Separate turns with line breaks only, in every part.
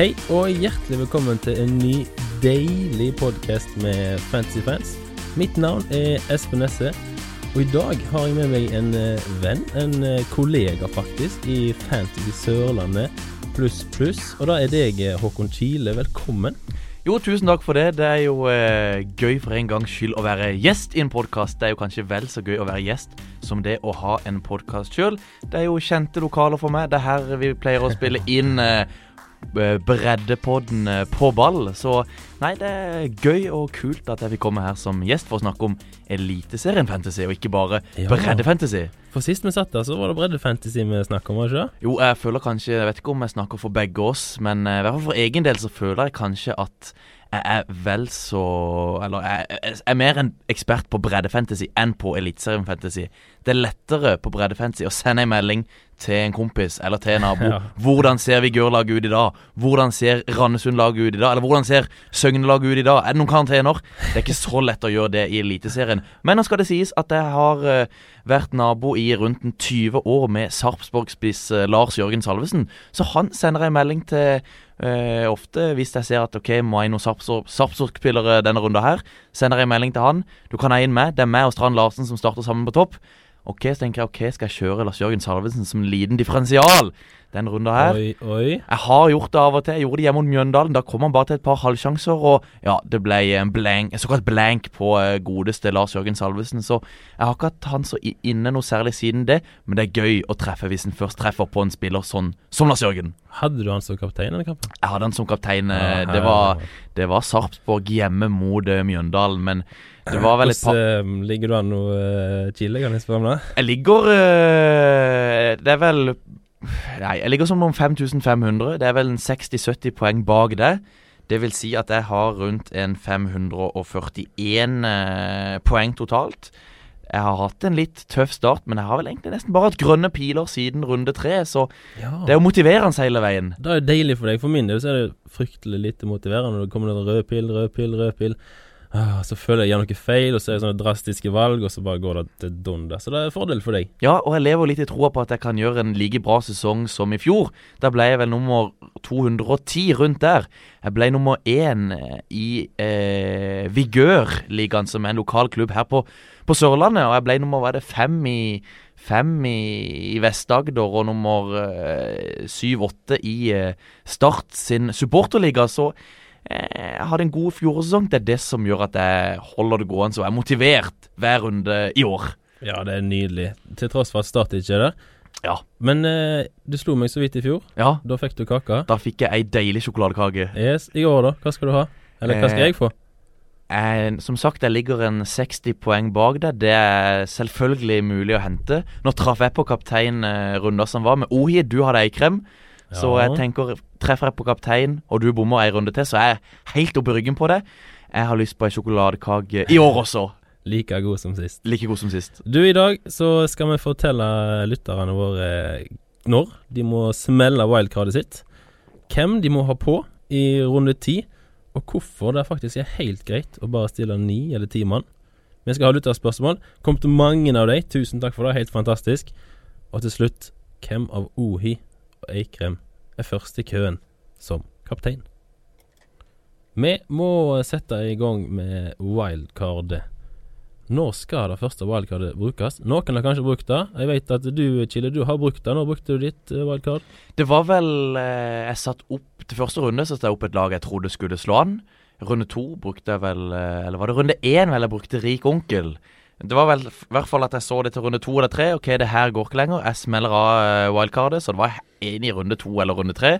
Hei og hjertelig velkommen til en ny deilig podkast med Fantasy Fans. Mitt navn er Espen Nesse, og i dag har jeg med meg en eh, venn, en eh, kollega faktisk, i Fantasy Sørlandet pluss pluss. Og da er deg, eh, Håkon Kile. Velkommen.
Jo, tusen takk for det. Det er jo eh, gøy for en gangs skyld å være gjest i en podkast. Det er jo kanskje vel så gøy å være gjest som det å ha en podkast sjøl. Det er jo kjente lokaler for meg. Det er her vi pleier å spille inn eh, Breddepodden eh, på ball. Så nei, det er gøy og kult at jeg fikk komme her som gjest for å snakke om Eliteserien Fantasy, og ikke bare
Ja.
breddefantasy.
For sist vi satt der, så var det breddefantasy vi snakka om, var det ikke?
Jo, jeg føler kanskje Jeg vet ikke om jeg snakker for begge oss, men eh, i hvert fall for egen del så føler jeg kanskje at jeg er vel så Eller jeg, er mer en ekspert på breddefantasy enn på eliteserien fantasy. Det er lettere på breddefantasy å sende en melding til en kompis eller til en nabo.
Ja.
Hvordan ser Vigør-laget ut i dag? Hvordan ser Randesund-laget ut i dag? Eller hvordan ser Søgne-laget ut i dag? Er det noen karantener? Det er ikke så lett å gjøre det i Eliteserien. Men nå skal det sies at jeg har eh, vært nabo i rundt en 20 år med Sarpsborg-spiss eh, Lars Jørgen Salvesen. Så han sender en melding til eh, ofte hvis jeg ser at ok, må jeg noen Sarpsborg- Sarpsborg-spillere denne runden her. Sender jeg en melding til han. Du kan ha inn meg. Det er meg og Strand Larsen som starter sammen på topp. Ok, så tenker jeg ok, skal jeg kjøre Lars Jørgen Salvesen som liten differensial den runden her.
Oi, oi.
Jeg har gjort det av og til. Jeg gjorde det hjemme mot Mjøndalen. Da kom han bare til et par halvsjanser, og ja, det ble en blank, en såkalt blank på eh, godeste Lars Jørgen Salvesen. Så jeg har ikke hatt han så inne noe særlig siden det, men det er gøy å treffe hvis en først treffer på en spiller sånn som Lars Jørgen.
Hadde du han som kaptein i denne kampen?
Jeg hadde han som kaptein. eh,
Ja,
Det var, det var Sarpsborg hjemme mot eh, Mjøndalen, men det var vel et par
Hvordan eh, ligger du an nå, Chile, kan jeg spørre om det?
Jeg ligger Det er vel Nei, jeg ligger som om 5500. Det er vel en 60-70 poeng bak det. Det vil si at jeg har rundt en 541 øh, poeng totalt. Jeg har hatt en litt tøff start, men jeg har vel egentlig nesten bare hatt grønne piler siden runde tre, så
Ja.
det er jo motiverende hele veien.
Det er jo deilig for deg. For min del så er det fryktelig lite motiverende når det kommer noen rød pil, rød pil, rød pil. Ah, så føler jeg jeg gjør noe feil, og så er det sånne drastiske valg, og så bare går det til dunder. Så det er en fordel for deg.
Ja, og jeg lever litt i troa på at jeg kan gjøre en like bra sesong som i fjor. Da ble jeg vel nummer 210 rundt der. Jeg ble nummer én eh, i eh, Vigør-ligaen, som er en lokal klubb her på, på Sørlandet. Og jeg ble nummer hva det, fem i Fem i, i Vest-Agder og nummer eh, syv-åtte i eh, Start sin supporterliga. Så jeg hadde en god fjorårssesong. Det er det som gjør at jeg holder det gående så jeg er motivert hver runde i år.
Ja, det er nydelig. Til tross for at Start ikke er der.
Ja.
Men eh, du slo meg så vidt i fjor.
Ja,
Da fikk du kaka.
Da fikk jeg ei deilig sjokoladekake.
Yes, I år, da? Hva skal du ha? Eller hva skal
Eh,
jeg få?
Eh, som sagt, jeg ligger en 60 poeng bak deg. Det er selvfølgelig mulig å hente. Nå traff jeg på kaptein eh, runder som var. Med Ohi, du hadde eikrem. Så
Ja.
jeg tenker, treffer jeg på kaptein, og du bommer ei runde til, så er jeg helt oppe i ryggen på det. Jeg har lyst på ei sjokoladekake i år også.
Like god som sist.
Like god som sist.
Du, i dag så skal vi fortelle lytterne våre når de må smelle wildcardet sitt, hvem de må ha på i runde ti, og hvorfor det faktisk er helt greit å bare stille ni eller ti mann. Vi skal ha lytterspørsmål. Kom til mange av dem. Tusen takk for det. Helt fantastisk. Og til slutt, hvem av Ohi Eikrem er først i køen som kaptein? Vi må sette i gang med wildcardet. Når skal det første wildcardet brukes? Noen har kanskje brukt det. Jeg vet at du, Chile, du har brukt det. Når brukte du ditt eh, wildcard?
Det var vel eh, Jeg satt opp til første runde, satte jeg opp et lag jeg trodde skulle slå an. Runde to brukte jeg vel eh, Eller var det runde én vel jeg brukte Rik onkel? Det var vel i hvert fall at jeg så det til runde to eller tre. Ok, det her går ikke lenger. Jeg smeller av eh, wildcardet, så det var én i runde to eller runde tre.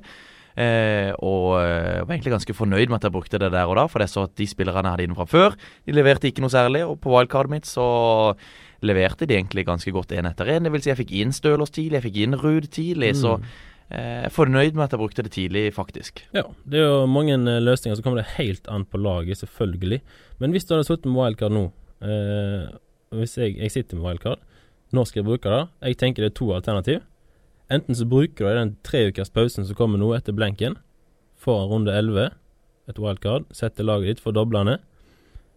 Eh, og jeg var egentlig ganske fornøyd med at jeg brukte det der og da, for jeg så at de spillerne jeg hadde inne fra før, de leverte ikke noe særlig. Og på wildcardet mitt så leverte de egentlig ganske godt én etter én. Det vil si jeg fikk inn Stølås tidlig, jeg fikk inn Ruud tidlig. Så
Mm.
så jeg er fornøyd med at jeg brukte det tidlig, faktisk.
Ja, det er jo mange eh, løsninger. Så kommer det helt an på laget, selvfølgelig. Men hvis du hadde sittet med wildcard nå eh, Hvis jeg, jeg sitter med wildcard, når skal jeg bruke det? Jeg tenker det er to alternativ. Enten så bruker du den treukers pausen som kommer nå etter blenken, for runde 11, et wildcard, setter laget ditt for doblene.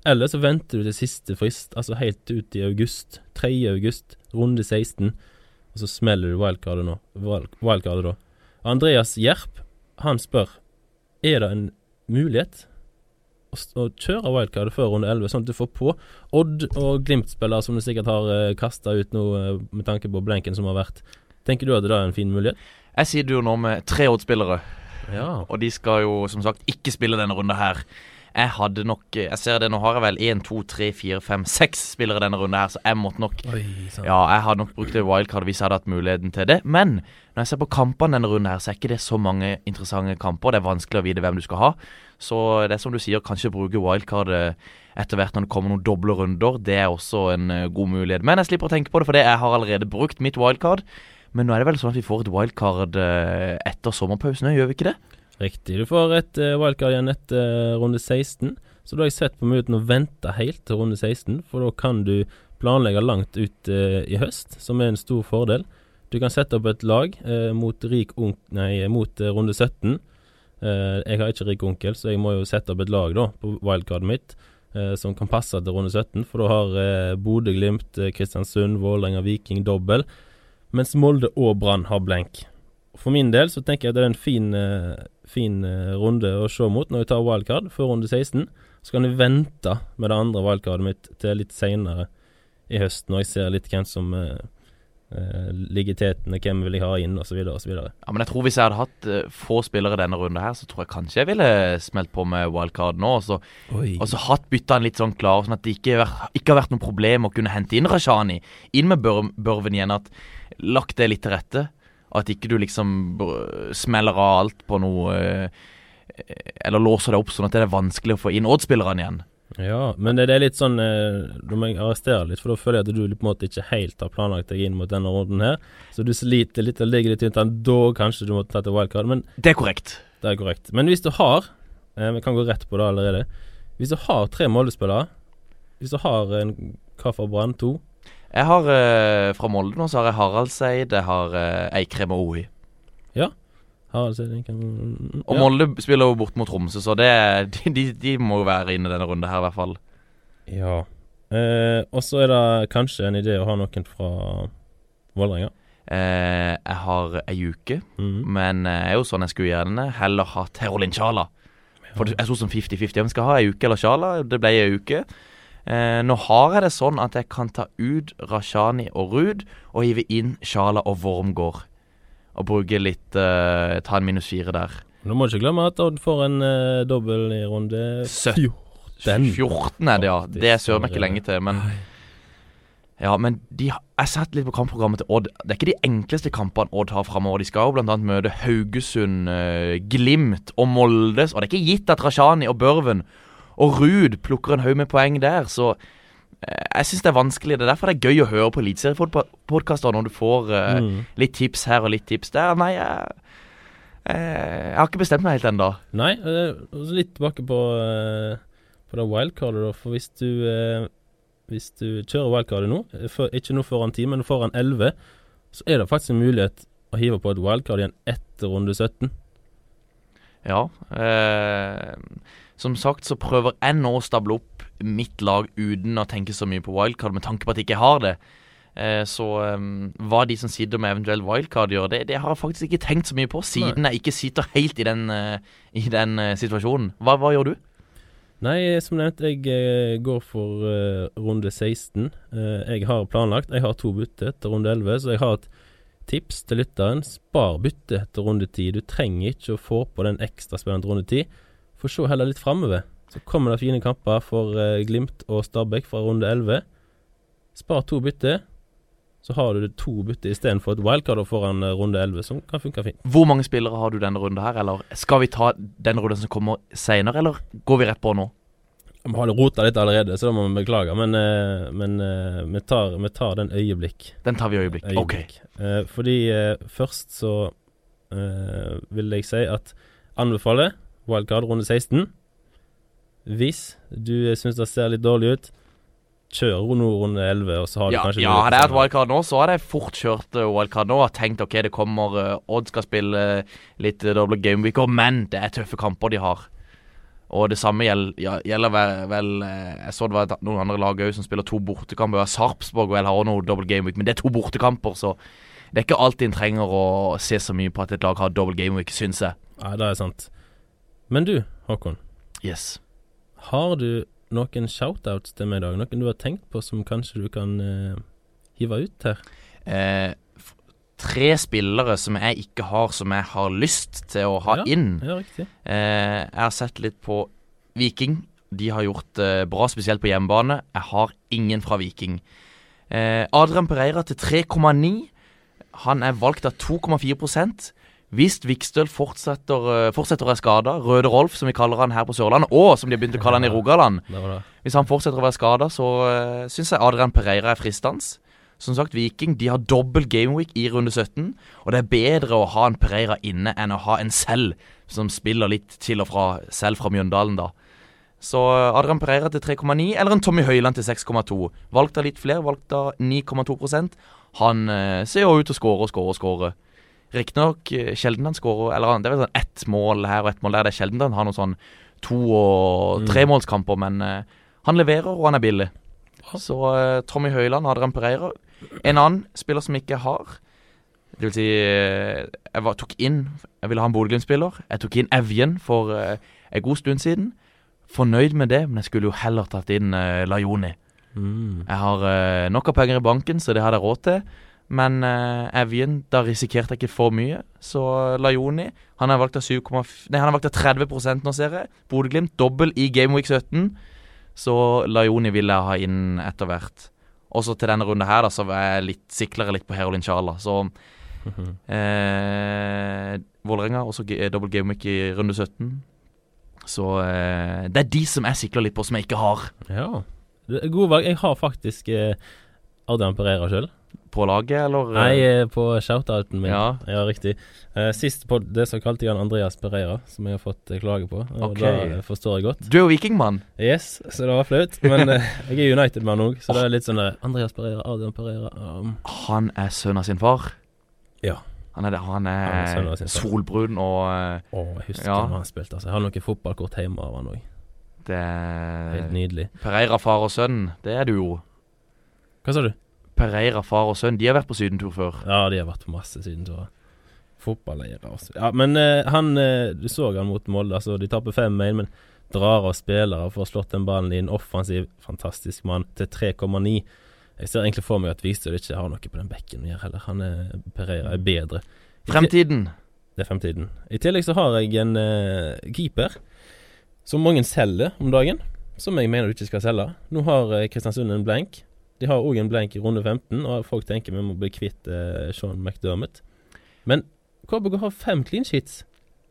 Eller så venter du til siste frist, altså helt ut i august. 3. august, runde 16. Og så smeller du wildcardet nå. Wildcardet da. Andreas Jerp, han spør er det en mulighet å, kjøre wildcard før runde 11, sånn at du får på Odd og Glimt-spillere som du sikkert har uh, kasta ut nå eh, med tanke på blenken som har vært. Tenker du at det er en fin mulighet?
Jeg sitter jo nå med tre Odd-spillere,
Ja.
og de skal jo som sagt ikke spille denne runden her. Jeg hadde nok Jeg ser det, nå har jeg vel én, to, tre, fire, fem, seks spillere denne runden her, så jeg måtte nok
Oi.
Ja, jeg hadde nok brukt det wildcard hvis jeg hadde hatt muligheten til det. Men når jeg ser på kampene denne runden her, så er ikke det så mange interessante kamper. Det er vanskelig å vite hvem du skal ha. Så det er som du sier, kanskje bruke wildcard eh, etter hvert når det kommer noen doble runder. Det er også en eh, god mulighet. Men jeg slipper å tenke på det, for jeg har allerede brukt mitt wildcard. Men nå er det vel sånn at vi får et wildcard eh, etter sommerpausen, gjør vi ikke det?
Riktig. Du får et uh, wildcard igjen etter uh, runde 16. Så da har jeg sett på muligheten å vente helt til runde 16, for da kan du planlegge langt ut uh, i høst, som er en stor fordel. Du kan sette opp et lag mot, rik unk nei, mot runde 17. Eh, jeg har ikke rik onkel, så jeg må jo sette opp et lag da på wildcardet mitt som kan passe til runde 17, for da har uh, Bodø, Glimt, eh, Kristiansund, Vålerenga, Viking dobbel, mens Molde og Brann har blenk. For min del så tenker jeg at det er en fin, fin eh, runde å se mot når vi tar wildcard før runde 16. Så kan vi vente med det andre wildcardet mitt til litt seinere i høst, når jeg ser litt hvem som uh, ligger i tetene, hvem vil jeg ha inn, osv..
Ja, men jeg tror hvis jeg hadde hatt eh, få spillere denne runden her, så tror jeg kanskje jeg ville smelt på med wildcard nå. Og så, og så hatt byttene litt sånn klar, sånn at det ikke, ikke har vært noe problem å kunne hente inn Rashani. Inn med bør, Børven igjen. At lagt det litt til rette. At ikke du liksom smeller av alt på noe eh, Eller låser deg opp sånn at det er vanskelig å få inn Odd-spillerne igjen.
Ja, men det, det er litt sånn Du må jeg arrestere litt, for da føler jeg at du på en måte ikke helt har planlagt deg inn mot denne runden her. Så du sliter litt og ligger litt tynt an. Da kanskje du må ta til wildcard, men
Det er korrekt.
det er korrekt. Men hvis du har eh, Vi kan gå rett på det allerede. Hvis du har tre Molde-spillere Hvis du har en for Brann? To?
Jeg har eh, fra Molde nå, så har jeg Haraldseid, jeg har eh, Eikrem og Ohi.
Ja, så den kan,
Og
ja.
Molde spiller jo bort mot Tromsø, så det, de, de, de må jo være inne denne runden her, i hvert fall.
Ja. Eh, og så er det kanskje en idé å ha noen fra Vålerenga.
Eh, jeg har ei uke,
Mhm.
men eh, jeg er jo sånn jeg skulle gjerne heller ha Herolin Sjala. For jeg så som 50-50. Om jeg skal ha ei uke eller Sjala. Det ble ei uke. Eh, nå har jeg det sånn at jeg kan ta ut Rashani og Ruud og hive inn Sjala og Wormgård. Og bruke litt eh, Ta en minus fire der.
Nå må du ikke glemme at Odd får en eh, dobbel i runde
Søtt.
14.
14 er det, ja. Det er søren meg ikke lenge til. Men Ja, men de, har- jeg satt litt på kampprogrammet til Odd. Det er ikke de enkleste kampene Odd har framover. De skal jo bl.a. møte Haugesund, eh, Glimt og Moldes. Og det er ikke gitt at Rashani og Børven og Ruud plukker en haug med poeng der. Så eh, jeg syns det er vanskelig. Det er derfor det er gøy å høre på eliteseriepodkaster når du får uh,
Mm.
litt tips her og litt tips der. Nei, jeg, eh, jeg har ikke bestemt meg helt ennå.
Nei, og litt tilbake på, på det wildcardet, da. For hvis du, hvis du kjører wildcardet nå, for, ikke nå foran 10, men foran 11, så er det faktisk en mulighet å hive på et wildcard igjen etter runde 17.
Ja. Eh, som sagt så prøver jeg nå å stable opp mitt lag uten å tenke så mye på wildcard, med tanke på at jeg ikke har det. Eh, så um, hva de som sitter med eventuell wildcard gjør, det, det har jeg faktisk ikke tenkt så mye på, siden jeg ikke sitter helt i den, uh, i den uh, situasjonen. Hva, hva gjør du?
Nei, som nevnt, jeg eh, går for runde 16. Eh, jeg har planlagt Jeg har to bytte til runde 11, så jeg har et tips til lytteren. Spar bytte til runde 10. Du trenger ikke å få på den ekstra spennende runde 10. For se heller litt framover. Så kommer det fine kamper for eh, Glimt og Stabæk fra runde 11. Spar to bytte, så har du to bytte istedenfor et wildcard foran eh, runde 11, som kan funke fint.
Hvor mange spillere har du denne runden her, eller skal vi ta den runden som kommer senere, eller går vi rett på nå?
Vi har rota litt allerede, så da må vi beklage. Men, eh, men vi, tar, vi tar den øyeblikk.
Den tar vi øyeblikk,
øyeblikk. Ok. Fordi først så vil jeg si at anbefaler wildcard runde 16. Hvis du syns det ser litt dårlig ut, kjører nå runde 11, og så har du
Ja,
kanskje
ja hadde jeg hatt wildcard nå, så hadde jeg fort kjørt eh, wildcard nå. Og tenkt ok, det kommer uh, Odd skal spille eh, litt doble gameweeker, men det er tøffe kamper de har. Og det samme gjelder, ja, gjelder vel, vel Jeg så det var noen andre lag òg som spiller to bortekamper. Sarpsborg vel har også noe dobbel gameweek, men det er to bortekamper, så det er ikke alltid en trenger å se så mye på at et lag har dobbel gameweek, syns jeg.
Nei, det er sant. Men du, Håkon.
Yes.
Har du noen shoutouts til meg i dag? Noen du har tenkt på som kanskje du kan uh, hive ut her?
Eh, tre spillere som jeg ikke har, som jeg har lyst til å ha
Ja.
inn.
Ja, riktig.
Eh, jeg har sett litt på Viking. De har gjort det bra, spesielt på hjemmebane. Jeg har ingen fra Viking. Eh, Adrian Pereira til 3,9. Han er valgt av 2,4 Hvis Vikstøl fortsetter, eh, fortsetter å være skada, Røde Rolf, som vi kaller han her på Sørlandet, og som de har begynt å kalle han i Rogaland
Det var det.
Hvis han fortsetter å være skada, så uh, syns jeg Adrian Pereira er fristende. Som sagt, Viking de har dobbel gameweek i runde 17, og det er bedre å ha en Pereira inne enn å ha en selv som spiller litt til og fra, selv fra Mjøndalen, da. Så eh, Adrian Pereira til 3,9, eller en Tommy Høiland til 6,2. Valgt av litt flere, valgt av 9,2% Han eh, ser jo ut til å skåre og skåre og skåre. Riktignok uh, sjelden han skårer Eller det er vel sånn ett mål her og ett mål der. Det er sjelden han har noen sånn to- og
Mm.
tremålskamper, men eh, han leverer, og han er billig. Så eh, Tommy Høiland, Adrian Pereira. En annen spiller som ikke har Det vil si eh, Jeg var, tok inn Jeg ville ha en Bodø-Glimt-spiller. Jeg tok inn Evjen for en god stund siden. Fornøyd med det, men jeg skulle jo heller tatt inn Lajoni.
Mm.
Jeg har eh, nok av penger i banken, så det hadde jeg råd til. Men uh, Evjen, da risikerte jeg ikke for mye. Så Lajoni Han er valgt av 7, nei, han er valgt av 30 nå, ser jeg. Bodø-Glimt dobbel i Game Week 17. Så Lajoni vil jeg ha inn etter hvert. Også til denne runden her, da, så var jeg litt siklere litt på Herolin Sjala. Så
Mhm.
eh, Vålerenga, også ge- dobbel Game Week i runde 17. Så eh, det er de som jeg sikler litt på, som jeg ikke har
Ja. Gode valg. Jeg har faktisk eh, Adrian Pereira sjøl.
På laget, eller? eh?
Nei, eh, på shoutouten min.
Ja.
Ja, riktig. Uh, sist på det som kalte jeg han Andreas Pereira, som jeg har fått klage på. Og
okay.
da forstår jeg godt.
Du er jo vikingmann.
Yes, så det var flaut. Men uh, jeg er United-mann òg, så det er litt sånn der Andreas Pereira, Adrian Pereira um,
Han er sønnen av sin far.
Ja.
Han er, det- han
er han
er solbrun og eh,
oh, jeg husker
Ja.
når han spilte. Altså. Jeg har noen fotballkort hjemme av han òg.
det
Helt
er
nydelig.
Pereira far og sønn, det er du jo.
Hva sa du?
Pereira far og sønn, de har vært på sydentur før.
Ja, de har vært på masse sydenturer. Fotballeiere også. Ja, men uh, han uh, Du så han mot Molde. Altså, de taper 5-1, men drar av spillere for å slått den ballen en Offensiv, fantastisk mann, til 3,9. Jeg ser egentlig for meg at Vistøl ikke har noe på den bekken å gjøre heller. Han er Pereira er bedre. I
Fremtiden.
Det er fremtiden. I tillegg så har jeg en uh, keeper som mange selger om dagen, som jeg mener du ikke skal selge. Nå har Kristiansund en blank. De har òg en blank i runde 15, og folk tenker vi må bli kvitt eh, Sean McDermott. Men KBG har fem clean sheets.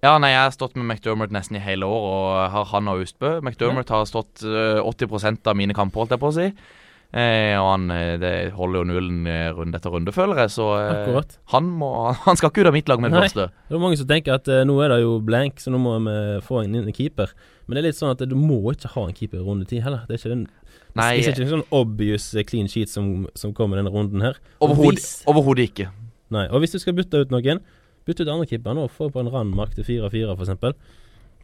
Ja, nei, jeg har stått med McDermott nesten i hele år, og har han og Austbø. McDermott har stått eh, 80% av mine kamper, holdt jeg på å si. Eh, og han eh, det holder jo nullen eh, runde etter runde, føler jeg, så eh, han, må, han skal ikke ut av mitt lag med det første.
Det er mange som tenker at eh, nå er det jo blank, så nå må vi få inn en keeper. Men det er litt sånn at du må ikke ha en keeper i runde ti heller. Det er ikke den
Nei,
Det ikke en sånn obvious eh, clean sheet som, som kommer denne runden her.
overhodet ikke.
Nei, og hvis du skal bytte ut noen Bytte ut andre keeperen og få på en Randmark til 4-4 for eksempel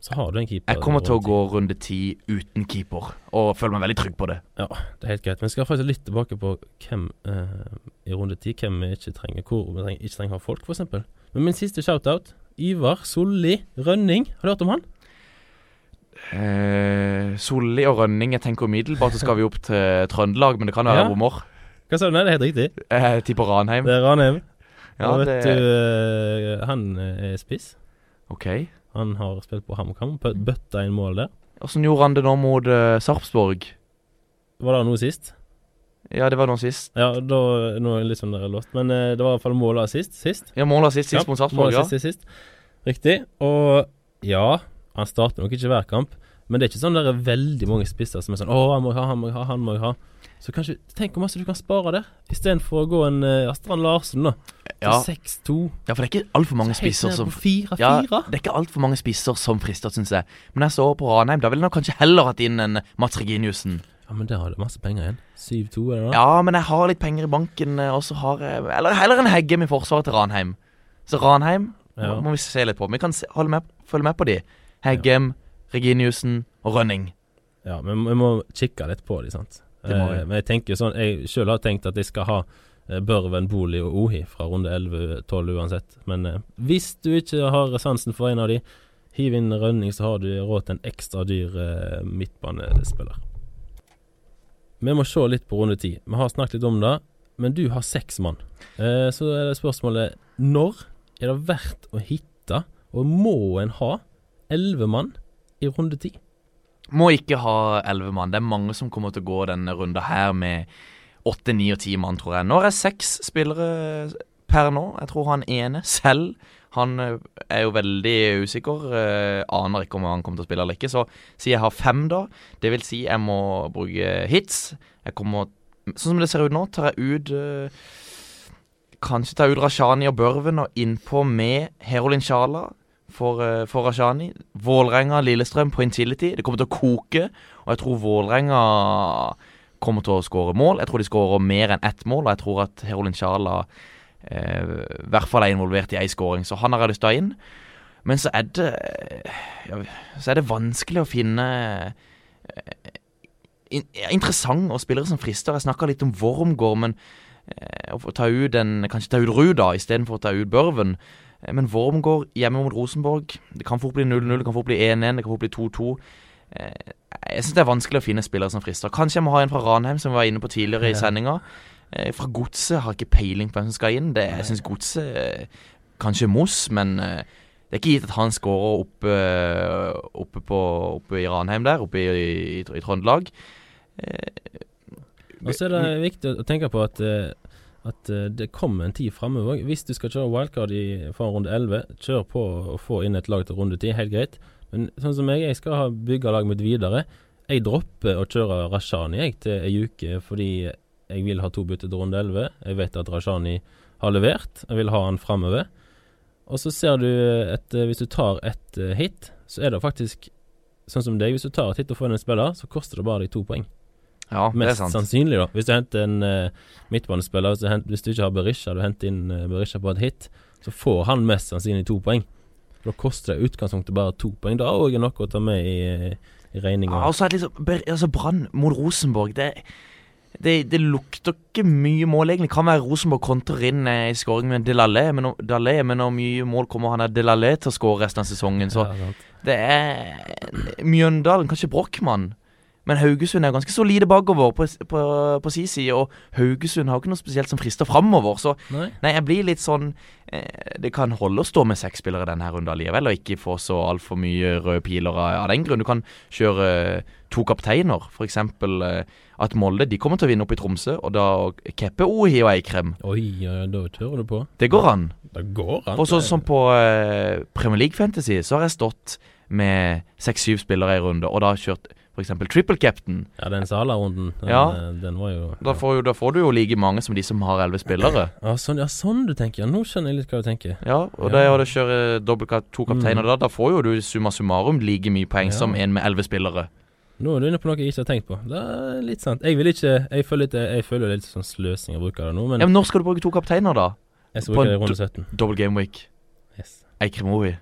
Så har du en keeper
Jeg kommer til å gå runde ti uten keeper, og føler meg veldig trygg på det.
Ja, Det er helt greit, men jeg skal faktisk litt tilbake på hvem eh, i runde 10 Hvem vi ikke trenger Hvor vi trenger, ikke trenger å ha folk eksempel Men min siste shoutout Ivar Solli Rønning Har du hørt om han?
Eh, Solli og Rønning, jeg tenker umiddelbart så skal vi opp til Trøndelag, men det kan være
Ja.
bommer.
Hva sa du? Nei, det er helt riktig
Eh, tipper Ranheim.
Det er Ranheim
Ja,
Og vet
det
du eh, Han er spiss
OK.
Han har spilt på HamKam Bø- Bøtta inn mål der
Åssen gjorde han det nå mot uh, Sarpsborg?
Var det noe sist?
Ja, det var noe sist.
Ja, da Nå jeg litt sånn der låst Men uh, det var i hvert fall målet sist Sist
Ja, målet sist, sist mot Sarpsborg, ja.
sist, sist, sist. Riktig. Og ja, han starter nok ikke hver kamp, men det er ikke sånn der er veldig mange spisser som er sånn 'Å, han må jeg ha, han må jeg ha, han må jeg ha'. Så kanskje Tenk hvor masse du kan spare der, istedenfor å gå en uh, Strand Larsen, da.
Ja.
Til 6-2.
ja, for det er ikke altfor mange spisser som
på 4-4.
ja, Det er ikke altfor mange spisser som frister, syns jeg. Men jeg så på Ranheim, da ville jeg nok kanskje heller hatt inn en Mats Reginiussen.
Ja, men der har du masse penger igjen. 7-2, er det da?
Ja, men jeg har litt penger i banken, eh, og så har jeg Eller heller en Heggem i forsvaret til Ranheim. Så Ranheim
Ja.
må, vi se litt på. Vi kan se, med, følge med på de. Heggem, Reginiussen og Rønning.
Ja, men vi må kikke litt på dem, sant.
Det må vi.
Eh, men jeg tenker sånn Jeg sjøl har tenkt at jeg skal ha eh, Børven, Boli og Ohi fra runde 11-12 uansett. Men eh, hvis du ikke har sansen for en av de, Hiv inn Rønning, så har du råd til en ekstra dyr eh, midtbanespiller. Vi må se litt på runde ti. Vi har snakket litt om det, men du har seks mann. Eh, så er det spørsmålet når er det verdt å hitte, og må en ha, elleve mann i runde ti?
Må ikke ha elleve mann. Det er mange som kommer til å gå denne runda her med åtte, ni og ti mann, tror jeg. Nå er det seks spillere per nå. Jeg tror han ene selv han eh, er jo veldig usikker. Uh, aner ikke om han kommer til å spille eller ikke. Så sier jeg har fem, da. Det vil si jeg må bruke hits. Jeg kommer Sånn som det ser ut nå, tar jeg ut uh, Kanskje jeg ut Rashani og Børven og innpå med Herolin Sjala for, uh, for Rashani. Vålerenga, Lillestrøm på Intility. Det kommer til å koke, og jeg tror Vålerenga kommer til å skåre mål. Jeg tror de skårer mer enn ett mål, og jeg tror at Herolin Sjala Eh, i hvert fall er involvert i ei skåring, så han har jeg lyst til å ha inn. Men så er det ja, Så er det vanskelig å finne eh, in, interessant og spillere som frister. Jeg snakka litt om Wormgård, men eh, å ta ut en, kanskje ta ut Ruda istedenfor å ta ut Børven. Eh, men Wormgård hjemme mot Rosenborg Det kan fort bli 0-0, det kan fort bli 1-1, det kan fort bli 2-2. Eh, jeg syns det er vanskelig å finne spillere som frister. Kanskje jeg må ha en fra Ranheim, som vi var inne på tidligere i sendinga. Eh, fra Godset har jeg ikke peiling på hvem som skal inn. Det, jeg syns Godset Kanskje Moss, men det er ikke gitt at han skårer oppe, oppe, på, oppe i Ranheim der, oppe i, i, i Trøndelag.
Og så er det viktig å tenke på at, at det kommer en tid framover. Hvis du skal kjøre wildcard i, fra runde 11, kjør på å få inn et lag til runde 10, helt greit. Men sånn som jeg, jeg skal ha bygga laget mitt videre. Jeg dropper å kjøre Rashani jeg til ei uke fordi jeg vil ha to bytter til runde 11. Jeg vet at Rashani har levert. Jeg vil ha han framover. Og så ser du at Hvis du tar et eh, hit, så er det faktisk sånn som deg. Hvis du tar et hit og får inn en spiller, så koster det bare deg to poeng.
Ja,
Mest
det er sant.
sannsynlig, da. Hvis du henter en uh, midtbanespiller, hvis du, henter, hvis du ikke har Berisha, du henter inn uh, Berisha på et hit, så får han mest sannsynlig to poeng. Da koster det utgangspunktet bare to poeng. Da er det nok å ta med i, i regninga.
Ja, og så det liksom altså Brann mot Rosenborg. Det det, det, lukter ikke mye mål, egentlig. Kan være Rosenborg kontrer inn i skåring med Delalé, men, men hvor mye mål kommer han er Delalé til å skåre resten av sesongen? Så ja, det er Mjøndalen, kanskje Brochmann. Men Haugesund er ganske solide bakover på, på, på si side, og Haugesund har ikke noe spesielt som frister framover. Så nei. nei. jeg blir litt sånn eh, Det kan holde å stå med seks spillere denne runden allikevel, og ikke få så altfor mye røde piler av, av, den grunn. Du kan kjøre eh, to kapteiner, f.eks. Eh, at Molde de kommer til å vinne opp i Tromsø, og da Keppe Ohi og Eikrem.
Oi, ja, da tør du på.
Det går an.
Det går an.
For sånn som på eh, Premier League Fantasy, så har jeg stått med seks-syv spillere i runde, og da har kjørt f.eks. triple captain.
Ja, den Sala-runden, den,
ja.
Eh, den var jo
da får, jo da får, du jo like mange som de som har elleve spillere.
Ja sånn, ja, sånn du tenker. Ja, nå skjønner jeg litt hva du tenker.
Ja, og ja. det å kjøre dobbelt to kapteiner mm. da, da får jo du summa summarum like mye poeng ja. som en med elleve spillere.
Nå er du inne på noe jeg ikke har tenkt på. Det er litt sant. Jeg vil ikke Jeg føler litt, jeg føler litt sånn sløsing å bruke det nå, men
Ja, men Når skal du bruke to kapteiner, da?
Jeg skal bruke det i runde 17.
Double game week.
Yes.
Eikrimovi.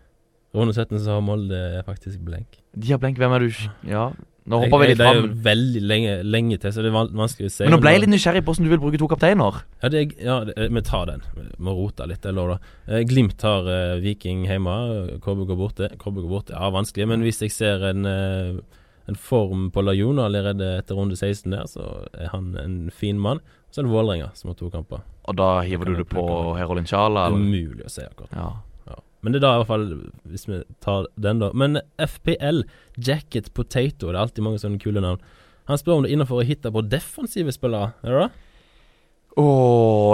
Runde 17 så har Molde faktisk blenk.
De har blenk. Hvem er du? Ja nå hopper vi litt
fram.
Det
er jo veldig lenge, lenge, til, så det er vanskelig å se.
Men nå ble jeg litt nysgjerrig på hvordan du vil bruke to kapteiner.
Ja, det, ja det, vi tar den. Vi må rote litt, det er lov, da. Eh, Glimt har uh, Viking hjemme. Kobbe går borte. Kobbe går borte, ja, vanskelig. Men hvis jeg ser en, uh, en form på Lajona allerede etter runde 16 der, så er han en fin mann. Så er det Vålerenga som har to kamper.
Og da hiver du det på Herolin Sjala?
Umulig å si akkurat.
Ja.
Men det er da i hvert fall, hvis vi tar den, da. Men FPL, Jacket Potato, det er alltid mange sånne kule navn. Han spør om det er innafor å hitte på defensive spillere, er det det?
Å,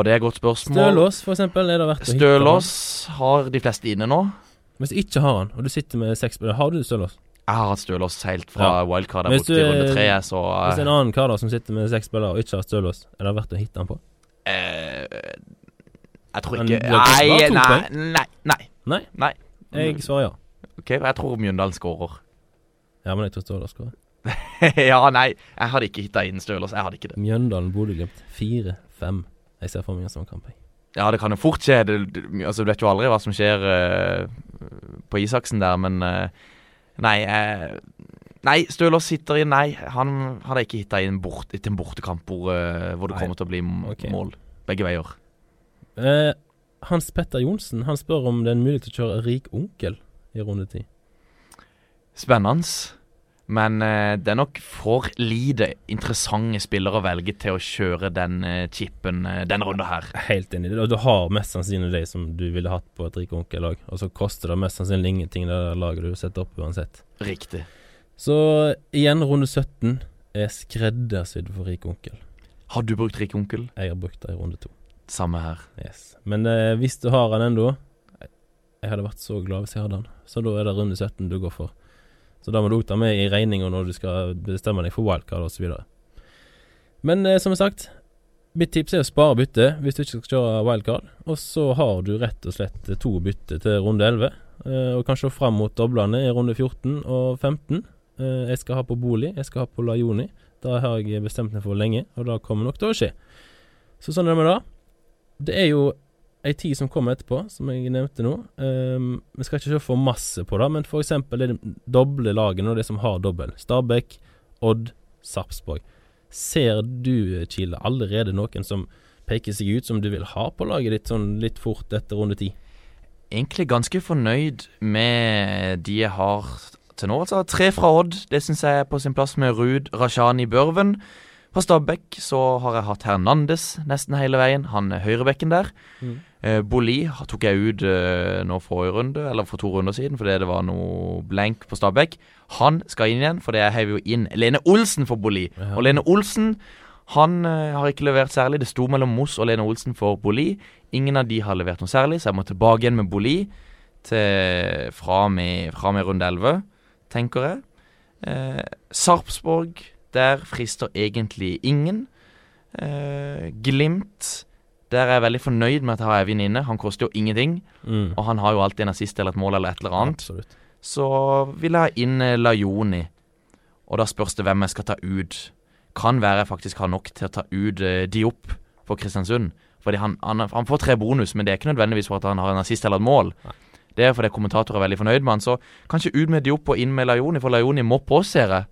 det er et godt spørsmål.
Stølås, for eksempel, er det verdt å
hitte Stølås har de fleste inne nå.
Hvis du ikke har han, og du sitter med seks spillere, har du Stølås?
Jeg har hatt Stølås helt fra ja. wildcard borte i runde tre, så
Hvis en annen kar da som sitter med seks spillere og ikke har Stølås, er det verdt å hitte han på?
Eh, jeg tror ikke Nei, nei, nei, nei.
Nei?
Nei.
Jeg svarer ja.
Ok, Jeg tror Mjøndalen skårer.
Ja, men jeg tror Støler skårer.
ja, nei. Jeg hadde ikke hitta inn Stølers. Jeg hadde ikke det.
Mjøndalen, Bodø-Glimt. 4-5. Jeg ser for meg en sånn kamp.
Ja, det kan jo fort skje. Det, altså, du vet jo aldri hva som skjer uh, på Isaksen der, men uh, Nei. Uh, nei, Stølås sitter inn. Nei, han hadde ikke hitta inn bort, til en bortekamp hvor, hvor det nei. kommer til å bli okay. mål begge veier.
Uh, hans Petter Johnsen han spør om det er mulig til å kjøre rik onkel i runde ti.
spennende. Men eh, det er nok for lite interessante spillere å velge til å kjøre den eh, chipen eh, denne runden her.
Helt enig. Og Du har mest sannsynlig de som du ville hatt på et rik onkel-lag, og så koster det mest sannsynlig ingenting det laget du setter opp uansett.
Riktig.
Så igjen, runde 17 er skreddersydd for rik onkel.
Har du brukt rik onkel?
Jeg har brukt det i runde to.
Samme her.
Yes. Men eh, hvis du har han ennå Jeg hadde vært så glad hvis jeg hadde han. Så da er det runde 17 du går for. Så da må du ta med i regninga når du skal bestemme deg for wildcard osv. Men eh, som sagt, mitt tips er å spare bytte hvis du ikke skal kjøre wildcard. Og så har du rett og slett to bytte til runde 11, eh, og kanskje fram mot doblene i runde 14 og 15. Eh, jeg skal ha på bolig, jeg skal ha på Lajoni. Det har jeg bestemt meg for lenge, og det kommer nok til å skje. Så sånn er det med det. Det er jo ei tid som kommer etterpå, som jeg nevnte nå. Um, vi skal ikke se for masse på det, men f.eks. det doble laget og det som har dobbel. Stabæk, Odd, Sarpsborg. Ser du, Kile, allerede noen som peker seg ut som du vil ha på laget ditt sånn litt fort etter runde ti?
Egentlig ganske fornøyd med de jeg har til nå. Altså tre fra Odd, det syns jeg er på sin plass med Ruud Rashani Børven. Fra Stabæk så har jeg hatt Hernandez nesten hele veien. Han høyrebekken der. Mm. Eh, Boli tok jeg ut eh, nå forrige runde, eller for to runder siden, fordi det var noe blank på Stabæk. Han skal inn igjen, for jeg heiv jo inn Lene Olsen for Boli. Ja. Og Lene Olsen han eh, har ikke levert særlig. Det sto mellom Moss og Lene Olsen for Boli. Ingen av de har levert noe særlig, så jeg må tilbake igjen med Boli til, fra, med, fra med runde 11, tenker jeg. Eh, Sarpsborg der frister egentlig ingen. Eh, glimt der er jeg veldig fornøyd med at jeg har Evin inne. Han koster jo ingenting. Mm. Og han har jo alltid en assist eller et mål eller et eller annet. Absolutt. Så vil jeg ha inn uh, Lajoni. Og da spørs det hvem jeg skal ta ut. Kan være jeg faktisk har nok til å ta ut uh, Diop for Kristiansund. Fordi han, han, han, får tre bonus, men det er ikke nødvendigvis for at han har en assist eller et mål. Nei. Det er fordi kommentatorer er veldig fornøyd med han. Så kanskje ut med Diop og inn med Lajoni, for Lajoni må på, ser jeg.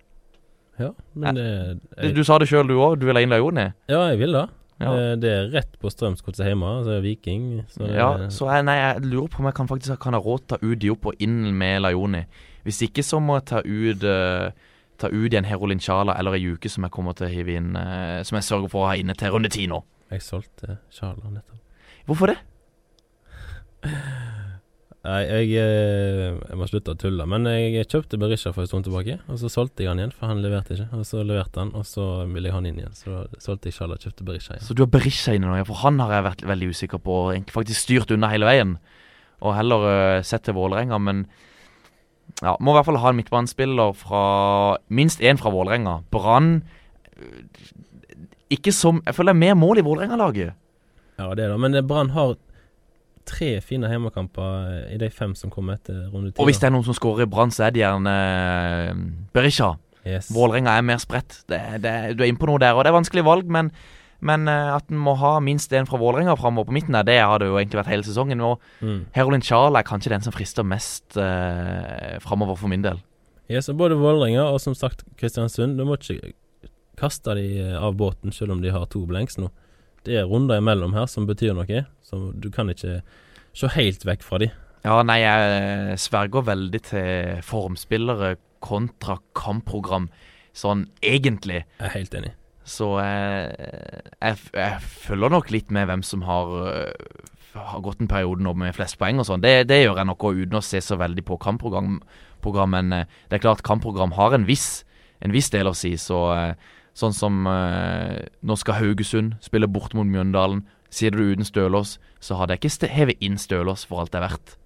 Ja, men det
jeg, Du sa det sjøl du òg, du vil ha inn Lajoni?
Ja, jeg vil det. Ja. Eh, det er rett på Strømsgodset hjemme, altså Viking.
Så ja, så jeg, nei, jeg lurer på om jeg kan faktisk kan ha råd til å ta ut Diop og inn med Lajoni. Hvis ikke så må jeg ta ut uh, Ta ut igjen Herolin Chala eller ei uke som jeg kommer til å hive inn uh, Som jeg sørger for å ha inne til runde ti nå.
Jeg solgte Chala nettopp.
Hvorfor det?
Nei, jeg, eh, jeg, må slutte å tulle. Men jeg kjøpte Berisha for en stund tilbake, og så solgte jeg han igjen, for han leverte ikke. Og så leverte han, og så ville jeg ha han inn igjen. Så solgte jeg Sjala og kjøpte Berisha igjen.
Så du har Berisha inne nå, ja? For han har jeg vært veldig usikker på, og egentlig faktisk styrt unna hele veien. Og heller uh, sett til Vålerenga, men ja, må i hvert fall ha en midtbanespiller fra Minst én fra Vålerenga. Brann eh, Ikke som Jeg føler det er mer mål i Vålerenga-laget.
Ja, det er det, men Brann har tre fine hjemmekamper i de fem som kommer etter runde ti.
Og hvis det er noen som skårer i Brann, så er det gjerne uh, Berisha. Yes. Vålerenga er mer spredt. Det, det, du er inne på noe der. Og det er vanskelig valg, men, men uh, at en må ha minst én fra Vålerenga framover på midten der, det har det jo egentlig vært hele sesongen. Og mm. Herolin Charles er kanskje den som frister mest eh, framover for min del.
Yes, og både Vålerenga og som sagt Kristiansund. Du må ikke kaste de av båten selv om de har to blenks nå det er runder imellom her som betyr noe. Så du kan ikke se helt vekk fra de.
Ja, nei, jeg sverger veldig til formspillere kontra kampprogram, sånn egentlig.
Jeg er helt enig.
Så jeg, jeg, jeg følger nok litt med hvem som har, har gått en periode nå med flest poeng og sånn. Det, det, gjør jeg nok òg uten å se så veldig på kampprogram. Program, men eh, det er klart kampprogram har en viss, en viss del å si, så Sånn som eh, nå skal Haugesund spille bort mot Mjøndalen. Sier du uten Stølås, så hadde jeg ikke hevet inn Stølås for alt det er verdt.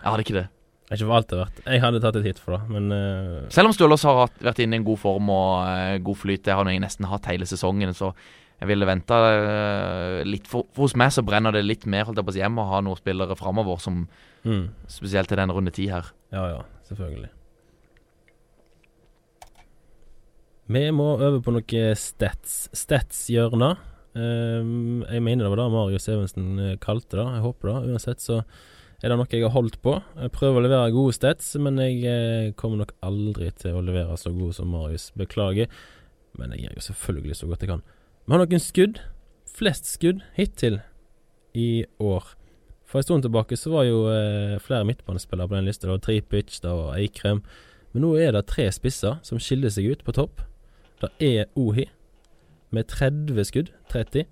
Jeg hadde ikke det.
Ikke for alt det er verdt. Jeg hadde tatt et hit for det, men uh...
Selv om Stølås har vært inne i en god form og uh, god flyt, det har jeg nesten hatt hele sesongen, så jeg ville venta uh, litt. For, for, hos meg så brenner det litt mer holdt jeg på å si, hjemme å ha noen spillere framover, som mm. spesielt i den runde ti her.
Ja, ja, selvfølgelig. Vi må over på noe stats. Stats-hjørne. Um, jeg mener det var det Marius Evensen eh, kalte det. Jeg håper det. Uansett så er det noe jeg har holdt på. Jeg prøver å levere gode stats, men jeg eh, kommer nok aldri til å levere så gode som Marius. Beklager. Men jeg gjør jo selvfølgelig så godt jeg kan. Vi har noen skudd. Flest skudd hittil i år For en stund tilbake så var jo eh, flere midtbanespillere på den lista. Det var Tripic, det var Eikrem. Men nå er det tre spisser som skiller seg ut på topp. Det er Ohi med 30 skudd, 30.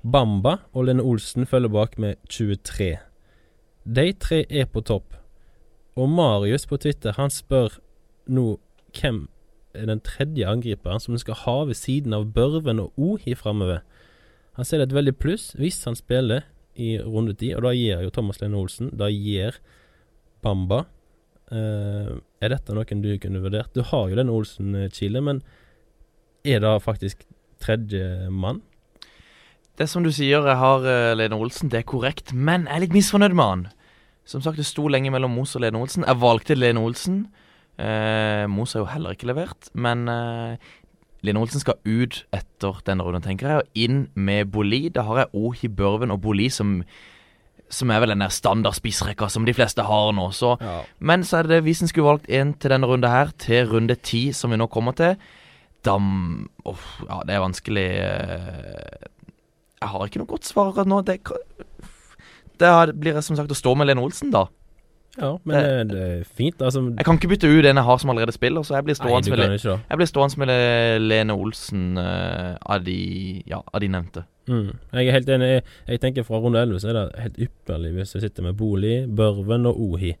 Bamba og Lene Olsen følger bak med 23. De tre er på topp. Og Marius på Twitter han spør nå hvem er den tredje angriperen som skal ha ved siden av Børven og Ohi framover. Han ser det et veldig pluss hvis han spiller i runde ti, og da gir jo Thomas Lene Olsen. Da gir Bamba. Uh, er dette noen du kunne vurdert? Du har jo Lene Olsen-Chile, men er det faktisk tredje mann?
Det som du sier, jeg har uh, Lene Olsen, det er korrekt, men jeg er litt misfornøyd med han. Som sagt, det sto lenge mellom Mos og Lene Olsen. Jeg valgte Lene Olsen. Eh, Mos har jo heller ikke levert, men eh, Lene Olsen skal ut etter denne runden, tenker jeg, og inn med Boli. Da har jeg Ohi Børven og Boli som som er vel den der standard spissrekka som de fleste har nå. Så,
Ja.
Men så er det hvis en skulle valgt en til denne runde her, til runde ti, som vi nå kommer til, da oh, ja, det er vanskelig eh, Jeg har ikke noe godt svar nå. Det, det blir som sagt å stå med Lene Olsen, da.
Ja, men det, det er fint. Altså,
Jeg kan ikke bytte ut en jeg har som allerede spiller, så jeg blir stående
nei,
med, jeg blir stående med Lene Olsen uh, av, de, ja, av de nevnte.
Mm. Jeg er helt enig. Jeg, jeg tenker fra runde 11 så er det helt ypperlig hvis du sitter med Bolig, Børven og Ohi.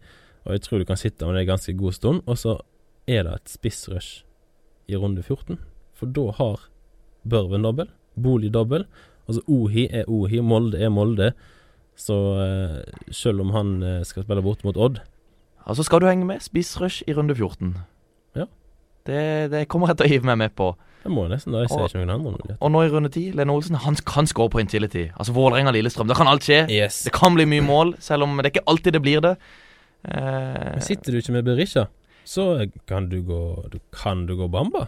Og jeg tror du kan sitte med det en ganske god stund. Og så er det et spissrush i runde 14. For da har Børven dobbel, Bolig dobbel. Altså Ohi er Ohi, Molde er Molde. Så eh, selv om han eh, skal spille bort mot Odd
Altså skal du henge med. Spissrush i runde 14.
Ja.
Det, det kommer jeg til å hive meg med på.
Det må jeg nesten da. Jeg ser
Og-
ikke noen andre muligheter.
Og nå i runde 10, Lene Olsen han kan score på Intility. Altså Vålerenga-Lillestrøm. Da kan alt skje.
Yes.
Det kan bli mye mål, selv om det ikke alltid det blir det. Eh,
Men sitter du ikke med Berisha, så kan du gå du, Kan du gå Bamba?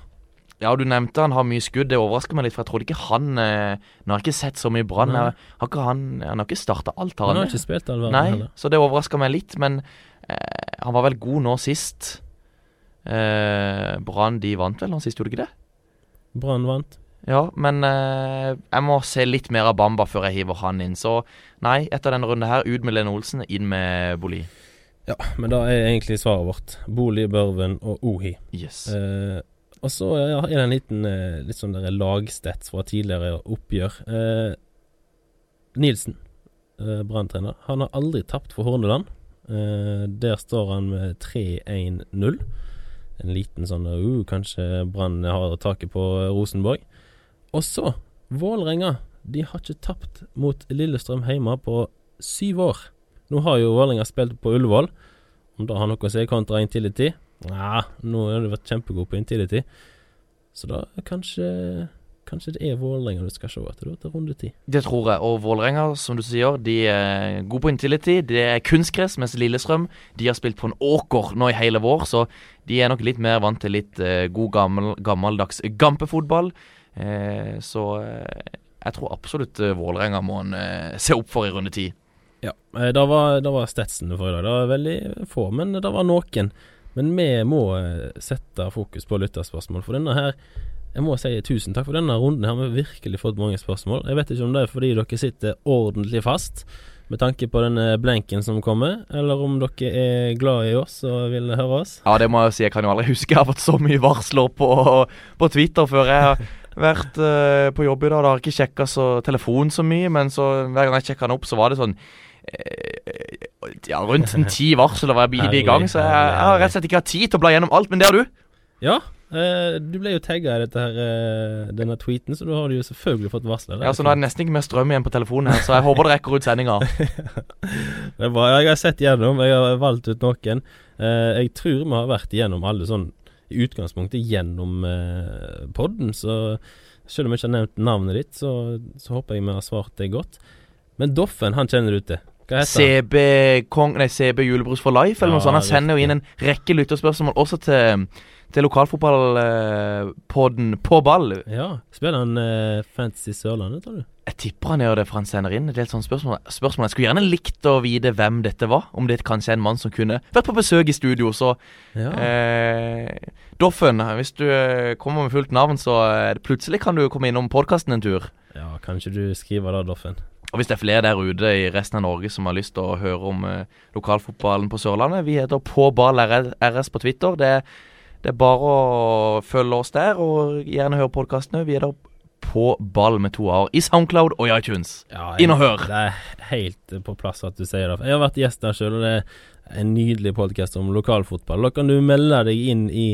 ja, du nevnte han har mye skudd. Det overrasker meg litt, for jeg trodde ikke han eh, Nå har jeg ikke sett så mye Brann. Han Han har ikke starta alt, har
Han
han
har ikke spilt all verden
Nei,
heller.
så det overrasker meg litt, men eh, han var vel god nå sist. Eh, Brann de vant vel nå sist, gjorde de ikke det?
Brann vant.
Ja, men eh, jeg må se litt mer av Bamba før jeg hiver han inn. Så nei, etter denne runden her, ut med Lene Olsen, inn med Boli.
Ja, men da er egentlig svaret vårt Bolig, Børven og Ohi.
Yes.
Eh, og så ja, er det en liten eh, litt sånn der lagstats fra tidligere oppgjør. Eh, Nilsen, eh, Brann-trener, han har aldri tapt for Horneland. Eh, der står han med 3-1-0. En liten sånn uh, Kanskje Brann har taket på Rosenborg. Og så Vålerenga. De har ikke tapt mot Lillestrøm hjemme på syv år. Nå har jo Vålerenga spilt på Ullevål. Om det har noe å si kontra Intility? Nja, nå har du vært kjempegod på Intility. Så da kanskje Kanskje det er Vålerenga du skal se etter til runde ti.
Det tror jeg. Og Vålerenga, som du sier, de er gode på Intility. Det er kunstgress, mens Lillestrøm de har spilt på en åker nå i hele vår. Så de er nok litt mer vant til litt uh, god, gammel, gammeldags gampefotball. Uh, så uh, jeg tror absolutt Vålerenga må en se opp for i runde ti.
Ja. det Da var, da var Stetsen for i dag. Det var veldig få, men det var noen. Men vi må eh, sette fokus på lytterspørsmål, for denne her Jeg må si tusen takk for denne runden. her Vi har virkelig fått mange spørsmål. Jeg vet ikke om det er fordi dere sitter ordentlig fast med tanke på denne blenken som kommer, eller om dere er glad i oss og vil høre oss.
Ja, det må jeg si. Jeg kan jo aldri huske jeg har fått så mye varsler på, på Twitter før. Jeg vært uh, på jobb i dag. Da har jeg ikke sjekka telefonen så mye, men så hver gang jeg sjekka den opp, så var det sånn uh, Ja, rundt en ti varsler var jeg bidig i gang, så jeg, jeg har rett og slett ikke hatt tid til å bla gjennom alt. Men det har du.
Ja, Uh, du ble jo tagga i denne tweeten, så da har du jo selvfølgelig fått varsel.
Ja, så Nå er det nesten ikke mer strøm igjen på telefonen her, så jeg håper det rekker ut sendinga.
Jeg har sett gjennom, jeg har valgt ut noen. Jeg tror vi har vært igjennom alle sånn i utgangspunktet gjennom eh, podden, så selv om jeg ikke har nevnt navnet ditt, så, så håper jeg vi har svart det godt. Men Doffen, han kjenner du til.
CB Kong, nei, CB Julebrus for life, eller noe sånt. Han sender jo inn en rekke lytterspørsmål også til, til lokalfotballpodden På ball.
Ja, spiller han eh, Fantasy Sørlandet, tror du?
Jeg tipper han gjør det, for han sender inn et helt sånt spørsmål. spørsmål. Jeg skulle gjerne likt å vite hvem dette var. Om det kanskje er en mann som kunne vært på besøk i studio. Så
Ja.
eh, Doffen, hvis du eh, kommer med fullt navn, så eh, plutselig kan du komme innom podkasten en tur.
ja, kanskje du skriver det, Doffen?
Og hvis det er flere der ute i resten av Norge som har lyst til å høre om eh, lokalfotballen på Sørlandet, vi heter På ball RS på Twitter. Det, det er bare å følge oss der, og gjerne høre podkastene. Vi heter På ball med to a-er i Soundcloud og i iTunes.
Ja,
Inn og hør!
Det er helt på plass at du sier det. Jeg har vært gjest der sjøl, og det er en nydelig podkast om lokalfotball. Da kan du melde deg inn i,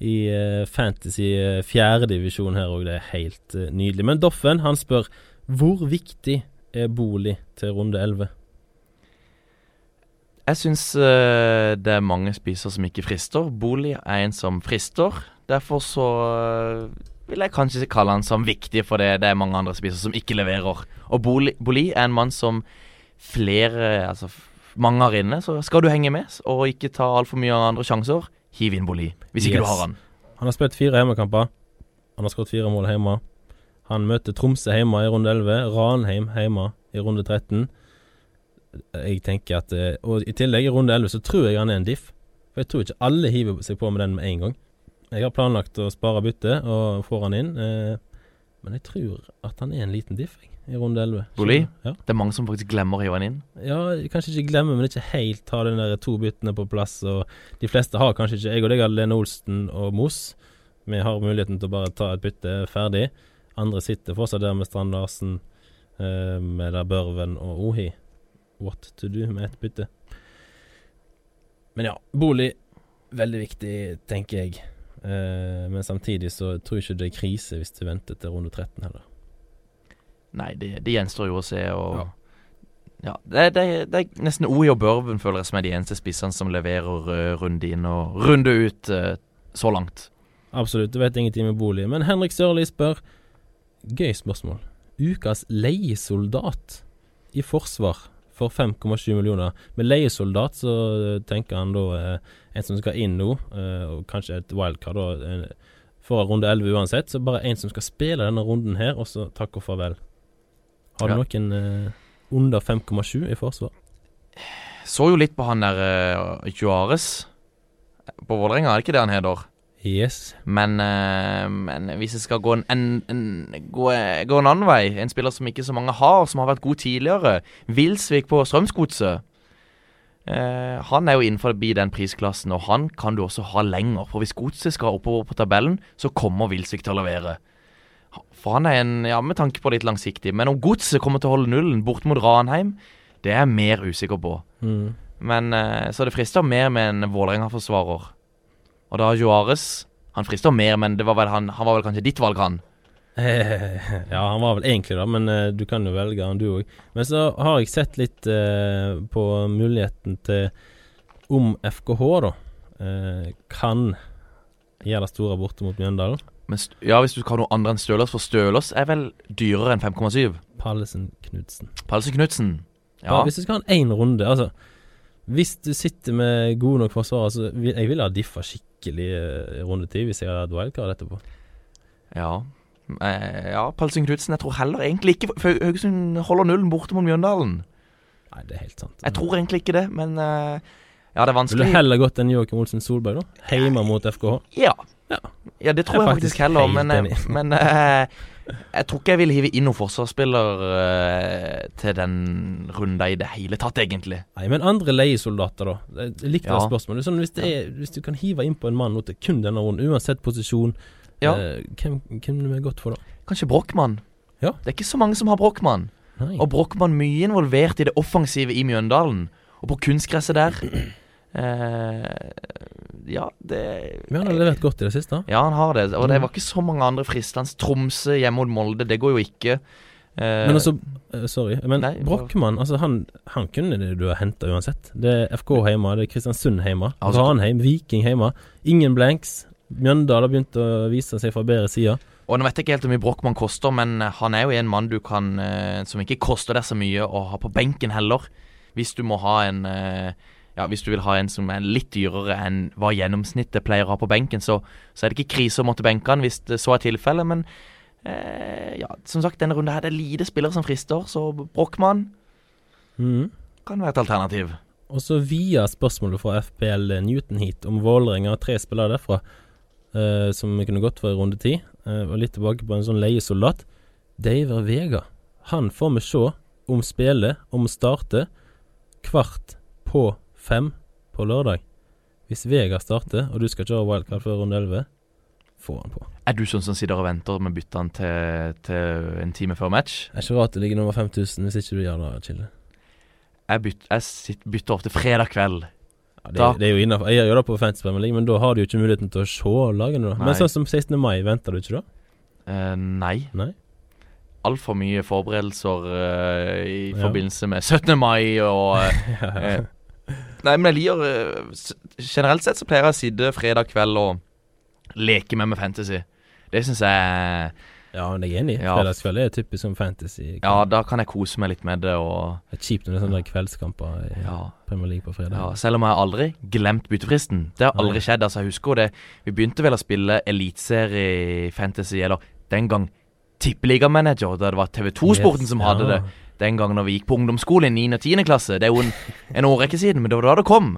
i eh, Fantasy uh, fjerdedivisjon her òg. Det er helt eh, nydelig. Men Doffen, han spør hvor viktig er bolig til runde 11?
Jeg syns eh, det er mange spiser som ikke frister. Bolig er en som frister. Derfor så eh, vil jeg kanskje ikke kalle han som viktig, for det, det er mange andre spiser som ikke leverer. Og Boli, bolig er en mann som flere Altså mange har inne. Så skal du henge med og ikke ta altfor mye andre sjanser, hiv inn Boli. Hvis ikke
Yes.
du har han.
Han har spilt fire hjemmekamper. Han har skåret fire mål hjemme. Han møter Tromsø hjemme i runde 11. Ranheim hjemme i runde 13. Jeg tenker at eh, Og i tillegg, i runde 11 så tror jeg han er en diff. For jeg tror ikke alle hiver seg på med den med en gang. Jeg har planlagt å spare bytte og får han inn. Eh, men jeg tror at han er en liten diff jeg, i runde 11.
Boli?
Ja.
Det er mange som faktisk glemmer å hive han inn.
Ja, kanskje ikke glemmer, men ikke helt har den der to byttene på plass. Og de fleste har kanskje ikke Jeg og deg har Lene Olsen og Moss. Vi har muligheten til å bare ta et bytte ferdig. Andre sitter fortsatt der med Strand Larsen, eh, med der Børven og Ohi. What to do med et bytte. Men ja, bolig veldig viktig, tenker jeg. Eh, men samtidig så tror jeg ikke det er krise hvis du venter til runde 13 heller.
Nei, det, det gjenstår jo å se. Og
Ja.
ja. det, det, det er nesten Oi og Børven føler jeg som er de eneste spissene som leverer uh, runde inn og runde ut uh, så langt.
Absolutt, du vet ingenting med bolig. Men Henrik Sørli spør Gøy spørsmål. Ukas leiesoldat i forsvar for 5,7 millioner. Med leiesoldat så eh, tenker han da eh, en som skal inn nå, eh, og kanskje et wildcard da, eh, for runde 11 uansett. Så bare en som skal spille denne runden her, og så takk og farvel. Har du
Ja.
noen eh, under 5,7 i forsvar?
Så jo litt på han der Juarez på Vålerenga, er det ikke det han heter?
Yes.
Men, eh, men hvis jeg skal gå en, en, en, gå, gå en annen vei, en spiller som ikke så mange har, som har vært god tidligere, Wilsvik på Strømsgodset. Uh, han er jo innenfor den prisklassen, og han kan du også ha lenger. For hvis Godset skal oppover på tabellen, så kommer Wilsvik til å levere. For han er en, ja, med tanke på litt langsiktig. Men om Godset kommer til å holde nullen bort mot Ranheim, det er jeg mer usikker på.
Mm.
Men uh, Så det frister mer med en Vålerenga-forsvarer. Og da Juarez Han frister mer, men det var han, han var vel kanskje ditt valg, han.
ja, han var vel egentlig det, men uh, du kan jo velge han du òg. Men så har jeg sett litt uh, på muligheten til om FKH, da, uh, kan gjøre det store borte mot Mjøndalen.
Ja, hvis du skal ha noe andre enn Stølås, for Stølås er vel dyrere enn 5,7.
Pallesen Knutsen.
Pallesen Knutsen. Ja.
ja. Hvis du skal ha en én runde, altså Hvis du sitter med gode nok forsvarere, så vil jeg ville ha diffa skikkelig eh, i runde ti hvis jeg hadde hatt wildcard etterpå.
Ja. Eh, ja, Palse Knutsen. Jeg tror heller egentlig ikke for Haugesund holder nullen borte mot Mjøndalen.
Nei, det er helt sant.
Jeg tror egentlig ikke det, men eh, Ja, det er vanskelig.
du heller gått enn Joakim Olsen Solberg, da? Hjemme mot FKH?
Ja.
Ja.
ja, det tror
Jeg
jeg faktisk heller, men, eh, men uh, jeg tror ikke jeg vil hive inn noen forsvarsspiller uh, til den runda i det hele tatt, egentlig.
Nei, men andre leiesoldater, da. Jeg likte
Ja.
det spørsmålet. Sånn, hvis, det er, hvis du kan hive innpå en mann nå til kun denne runden, uansett posisjon,
Ja.
uh, hvem hvem er godt for da?
Kanskje Brochmann.
Ja.
Det er ikke så mange som har Brochmann. Og Brochmann mye involvert i det offensive i Mjøndalen. Og på kunstgresset der. Eh, ja, det
Men han har levert godt i det siste.
Ja, han har det. Og det
Mm.
var ikke så mange andre fristende. Tromsø hjemme mot Molde, det går jo ikke. Eh,
Men altså, eh, sorry, men
Nei,
Brochmann, altså han, han kunne det du ha henta uansett. Det er FK hjemme, det er Kristiansund hjemme,
Altså-
Ranheim, Viking hjemme. Ingen blanks. Mjøndal har begynt å vise seg fra bedre sider.
Og nå vet jeg ikke helt hvor mye Brochmann koster, men han er jo en mann du kan eh, Som ikke koster deg så mye å ha på benken heller. Hvis du må ha en eh, Ja, hvis du vil ha en som er litt dyrere enn hva gjennomsnittet pleier å ha på benken, så, så er det ikke krise å måtte benke han hvis det så er tilfellet, men eh, ja, som sagt, denne runden her det er lite spillere som frister, så Brochmann
mm.
kan være et alternativ.
Og så via spørsmålet fra FPL Newton Heat om Vålerenga har tre spillere derfra eh, som vi kunne gått for i runde ti. Eh, og litt tilbake på en sånn leiesoldat. Daver Vega. Han får vi se om spillet om starte kvart på fem på lørdag. Hvis Vega starter, og du skal kjøre wildcard før runde 11, få han på.
Er du sånn som sitter og venter med byttene til, til en time før match?
Det er ikke rart det ligger nummer 5000 hvis ikke du gjør det, Chille.
Jeg, byt, jeg sitter, bytter ofte fredag kveld.
Ja, det, det er jo innenfor. Jeg gjør det på Fantasy Premier League, men da har du jo ikke muligheten til å se lagene. da
Nei.
Men sånn som 16. mai, venter du ikke da?
Uh, nei.
Nei?
Altfor mye forberedelser uh, i
Ja.
forbindelse med 17. mai og eh, Nei, men jeg liker eh, Generelt sett så pleier jeg å sitte fredag kveld og leke med med fantasy. Det syns jeg
Ja, men jeg er enig.
Ja.
Fredagskveld er typisk som fantasy.
Ja, da kan jeg kose meg litt med det og
Det er kjipt når det er sånne kveldskamper i
Ja.
Premier League på fredag.
Ja, selv om jeg aldri glemt byttefristen. Det har aldri skjedd. altså Jeg husker det Vi begynte vel å spille eliteserie fantasy, eller den gang Tippeligamanager, da det var TV2-sporten
Yes,
som
ja.
hadde det. Den gangen når vi gikk på ungdomsskole i 9. og 10. klasse. Det er jo en, en årrekke siden, men det var da det kom.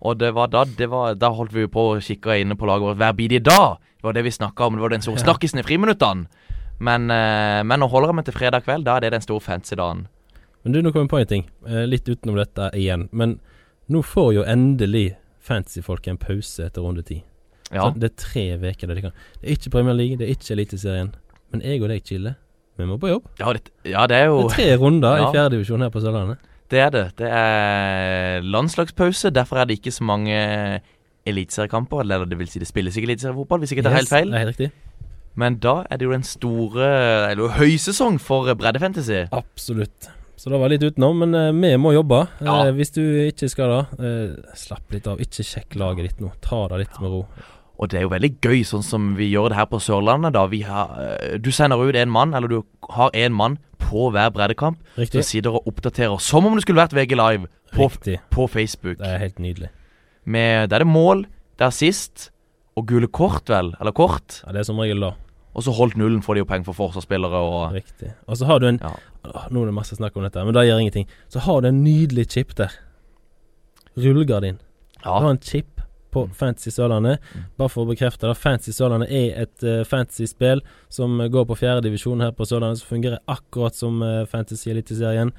Og det var da, det var, da holdt vi på og kikke inne på laget vårt hver bidige dag. Det var det vi snakka om. Det var den store snakkisen i friminuttene. Men, eh, men nå holder jeg meg til fredag kveld. Da er det den store fancy-dagen.
Men du, nå kommer jeg på en ting. Eh, litt utenom dette igjen. Men nå får jo endelig fantasyfolk en pause etter runde ti.
Ja.
Så Det er tre uker der de kan Det er ikke Premier League, det er ikke Eliteserien. Men jeg og deg, Chille, vi må på jobb.
Ja, det, ja, det er jo
Det er tre runder
Ja.
i fjerdedivisjon her på Sørlandet.
Det er det. Det er landslagspause. Derfor er det ikke så mange eliteseriekamper. Eller det vil si det spilles ikke eliteseriefotball, hvis ikke det er helt feil.
Det er helt riktig.
Men da er det jo den store Eller høysesong for breddefantasy.
Absolutt. Så det var litt utenom, men eh, vi må jobbe. Eh,
Ja.
hvis du ikke skal da, eh, slapp litt av. Ikke sjekk laget ditt nå. Ta det litt med ro.
Og det er jo veldig gøy, sånn som vi gjør det her på Sørlandet. da Vi har, eh, Du sender ut en mann, eller du har en mann på hver breddekamp som
Riktig.
sitter og oppdaterer som om det skulle vært VG Live på, på Facebook.
Det er helt nydelig.
Med, der er det mål, det er sist, og gule kort, vel? Eller kort.
Ja, Det er som regel da.
Og så holdt nullen får de jo penger for forsvarsspillere og
Riktig. Og så har du en
Ja.
Nå er det masse snakk om dette, men det gjør ingenting. Så har du en nydelig chip der. Rullegardin. Du har
Ja.
en chip på Fantasy Sørlandet.
Mm.
Bare for å bekrefte det. Fantasy Sørlandet er et uh, fantasy-spill som eh, går på fjerdedivisjon her på Sørlandet, som fungerer akkurat som uh, Fantasy Eliteserien.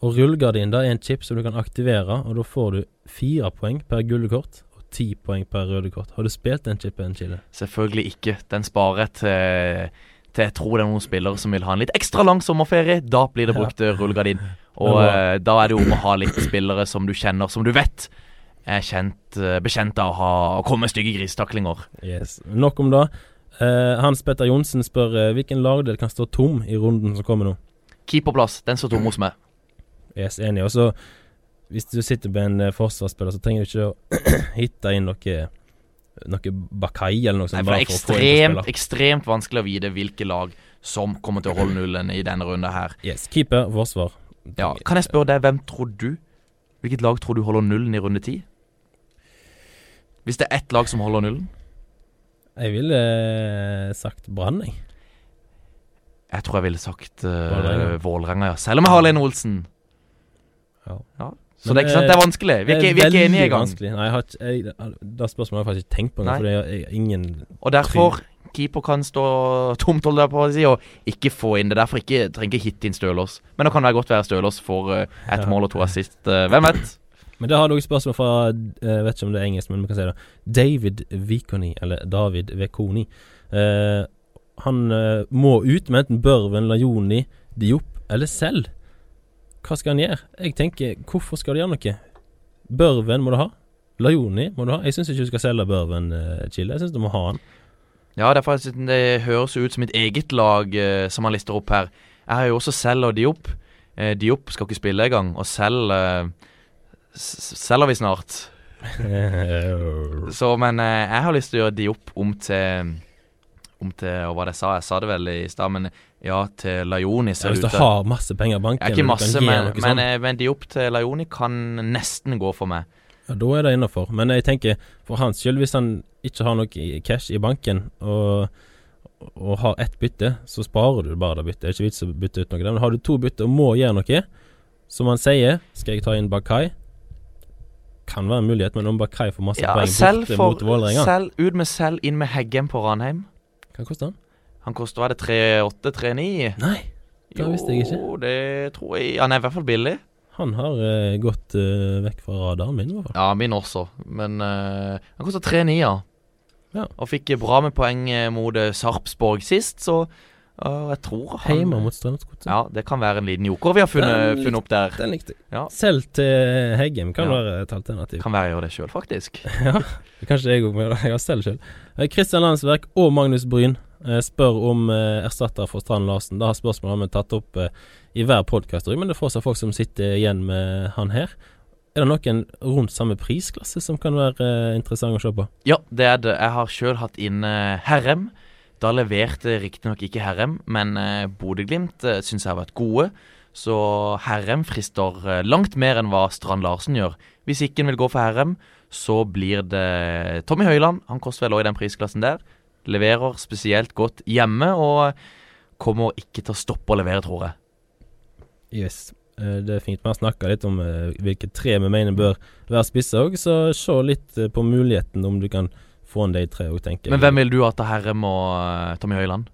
Og rullegardin da er en chip som du kan aktivere, og da får du fire poeng per gule kort og ti poeng per røde kort. Har du spilt den chipen, Chile?
Selvfølgelig ikke. Den sparer til til jeg tror det er noen spillere som vil ha en litt ekstra lang sommerferie. Da blir det brukt ja. rullegardin. Og eh, da er det jo om å ha litt spillere som du kjenner, som du vet er kjent, eh, bekjent av å, ha, å komme med stygge grisetaklinger.
Yes. Nok om det. Eh, Hans Petter Johnsen spør eh, hvilken lagdel kan stå tom i runden som kommer nå.
Keeperplass, den står tom hos meg.
Yes, enig. Og så, hvis du sitter med en forsvarsspiller, så trenger du ikke å hitte inn noe Noe Bakai eller noe
Nei, for det er ekstremt, ekstremt vanskelig å vite hvilke lag som kommer til å holde nullen i denne runden her.
Yes, keeper, forsvar.
Ja, Kan jeg spørre deg, hvem tror du Hvilket lag tror du holder nullen i runde ti? Hvis det er ett lag som holder nullen?
Jeg ville eh, sagt Brann, jeg.
Jeg tror jeg ville sagt uh,
Vålerenga.
Ja. Selv om jeg har Lene Olsen.
Ja.
Så
Men
det er ikke sant, det er vanskelig. Vi er ikke, vi er ikke enige engang.
Nei, jeg har ikke jeg, Det spørsmålet har jeg faktisk ikke tenkt på engang,
Nei.
for jeg, jeg ingen
Og derfor keeper kan stå tomt, holde jeg på å si, og ikke få inn det. Derfor ikke, trenger ikke hitte inn Stølås. Men det kan være godt være Stølås får uh, ett
Ja.
mål og to assist. Uh, hvem vet?
Men det har du et spørsmål fra Jeg vet ikke om det er engelsk, men vi kan si det. David Vikoni, eller David Vekoni. Eh, han eh, må ut med enten Børven, Lajoni, Diop eller selv. Hva skal han gjøre? Jeg tenker, hvorfor skal du gjøre noe? Børven må du ha. Lajoni må du ha. Jeg syns ikke du skal selge Børven, uh, Chile. Jeg syns du må ha han.
Ja, derfor det høres ut som mitt eget lag eh, som han lister opp her. Jeg har jo også Selv og Diop. Eh, Diop skal ikke spille engang, og Selv eh, selger vi snart. Så, men eh, jeg har lyst til å gjøre de opp om til Om til Og hva det sa jeg? sa det vel i stad, men ja, til Lajoni
Ja,
ser
hvis
ut
du har masse penger i banken
Ja, Ikke masse,
men,
men,
noe
men, de opp til Laioni kan nesten gå for meg.
ja, da er det innafor. Men jeg tenker, for hans skyld, hvis han ikke har noe cash i banken og, og har ett bytte, så sparer du bare det byttet. Det er ikke vits å bytte ut noe. Men har du to bytter og må gjøre noe, som han sier, skal jeg ta inn Bakai? Kan være en mulighet, men om Bakai får masse
Ja,
poeng
selv
borte
for
mot Vålerenga
selv, Ut med selv, inn med Heggem på Ranheim.
Hva koster han?
Han koster var det 3-8, 3-9?
Nei, Det visste jeg ikke.
Jo, det tror jeg Han er i hvert fall billig.
Han har uh, gått uh, vekk fra radaren min, i hvert fall.
Ja, min også. Men uh, han koster 3,9, ja.
Ja.
Og fikk bra med poeng mot Sarpsborg sist, så eh, jeg tror han
Hjemme mot Strømsgodset.
Ja, det kan være en liten joker vi har funnet,
Den
funnet opp der.
Den likte jeg.
Ja.
Selv til Heggem kan
Ja.
være et alternativ.
Kan være jeg gjør det sjøl, faktisk.
ja, kanskje jeg òg, det, jeg har selv sjøl. Kristian Landsverk og Magnus Bryn eh, spør om eh, erstatter for Strand Larsen. Da har spørsmålet vi tatt opp eh, i hver podkast, men det er fortsatt folk som sitter igjen med han her. Er det noen rundt samme prisklasse som kan være eh, interessant å se på?
Ja, det er det. Jeg har sjøl hatt inn Herrem. Da leverte riktignok ikke Herrem, men eh, Bodø-Glimt eh, syns jeg har vært gode. Så Herrem frister eh, langt mer enn hva Strand Larsen gjør. Hvis ikke en vil gå for Herrem, så blir det Tommy Høiland. Han koster vel òg i den prisklassen der. Leverer spesielt godt hjemme, og kommer ikke til å stoppe å levere, tror jeg.
Yes. Eh, Det er fint. Vi har snakka litt om eh, hvilke tre vi mener bør være spisse òg, så se litt eh, på muligheten om du kan få en de tre òg, tenker
Men hvem vil du ha til Herrem og eh, Tommy Høiland?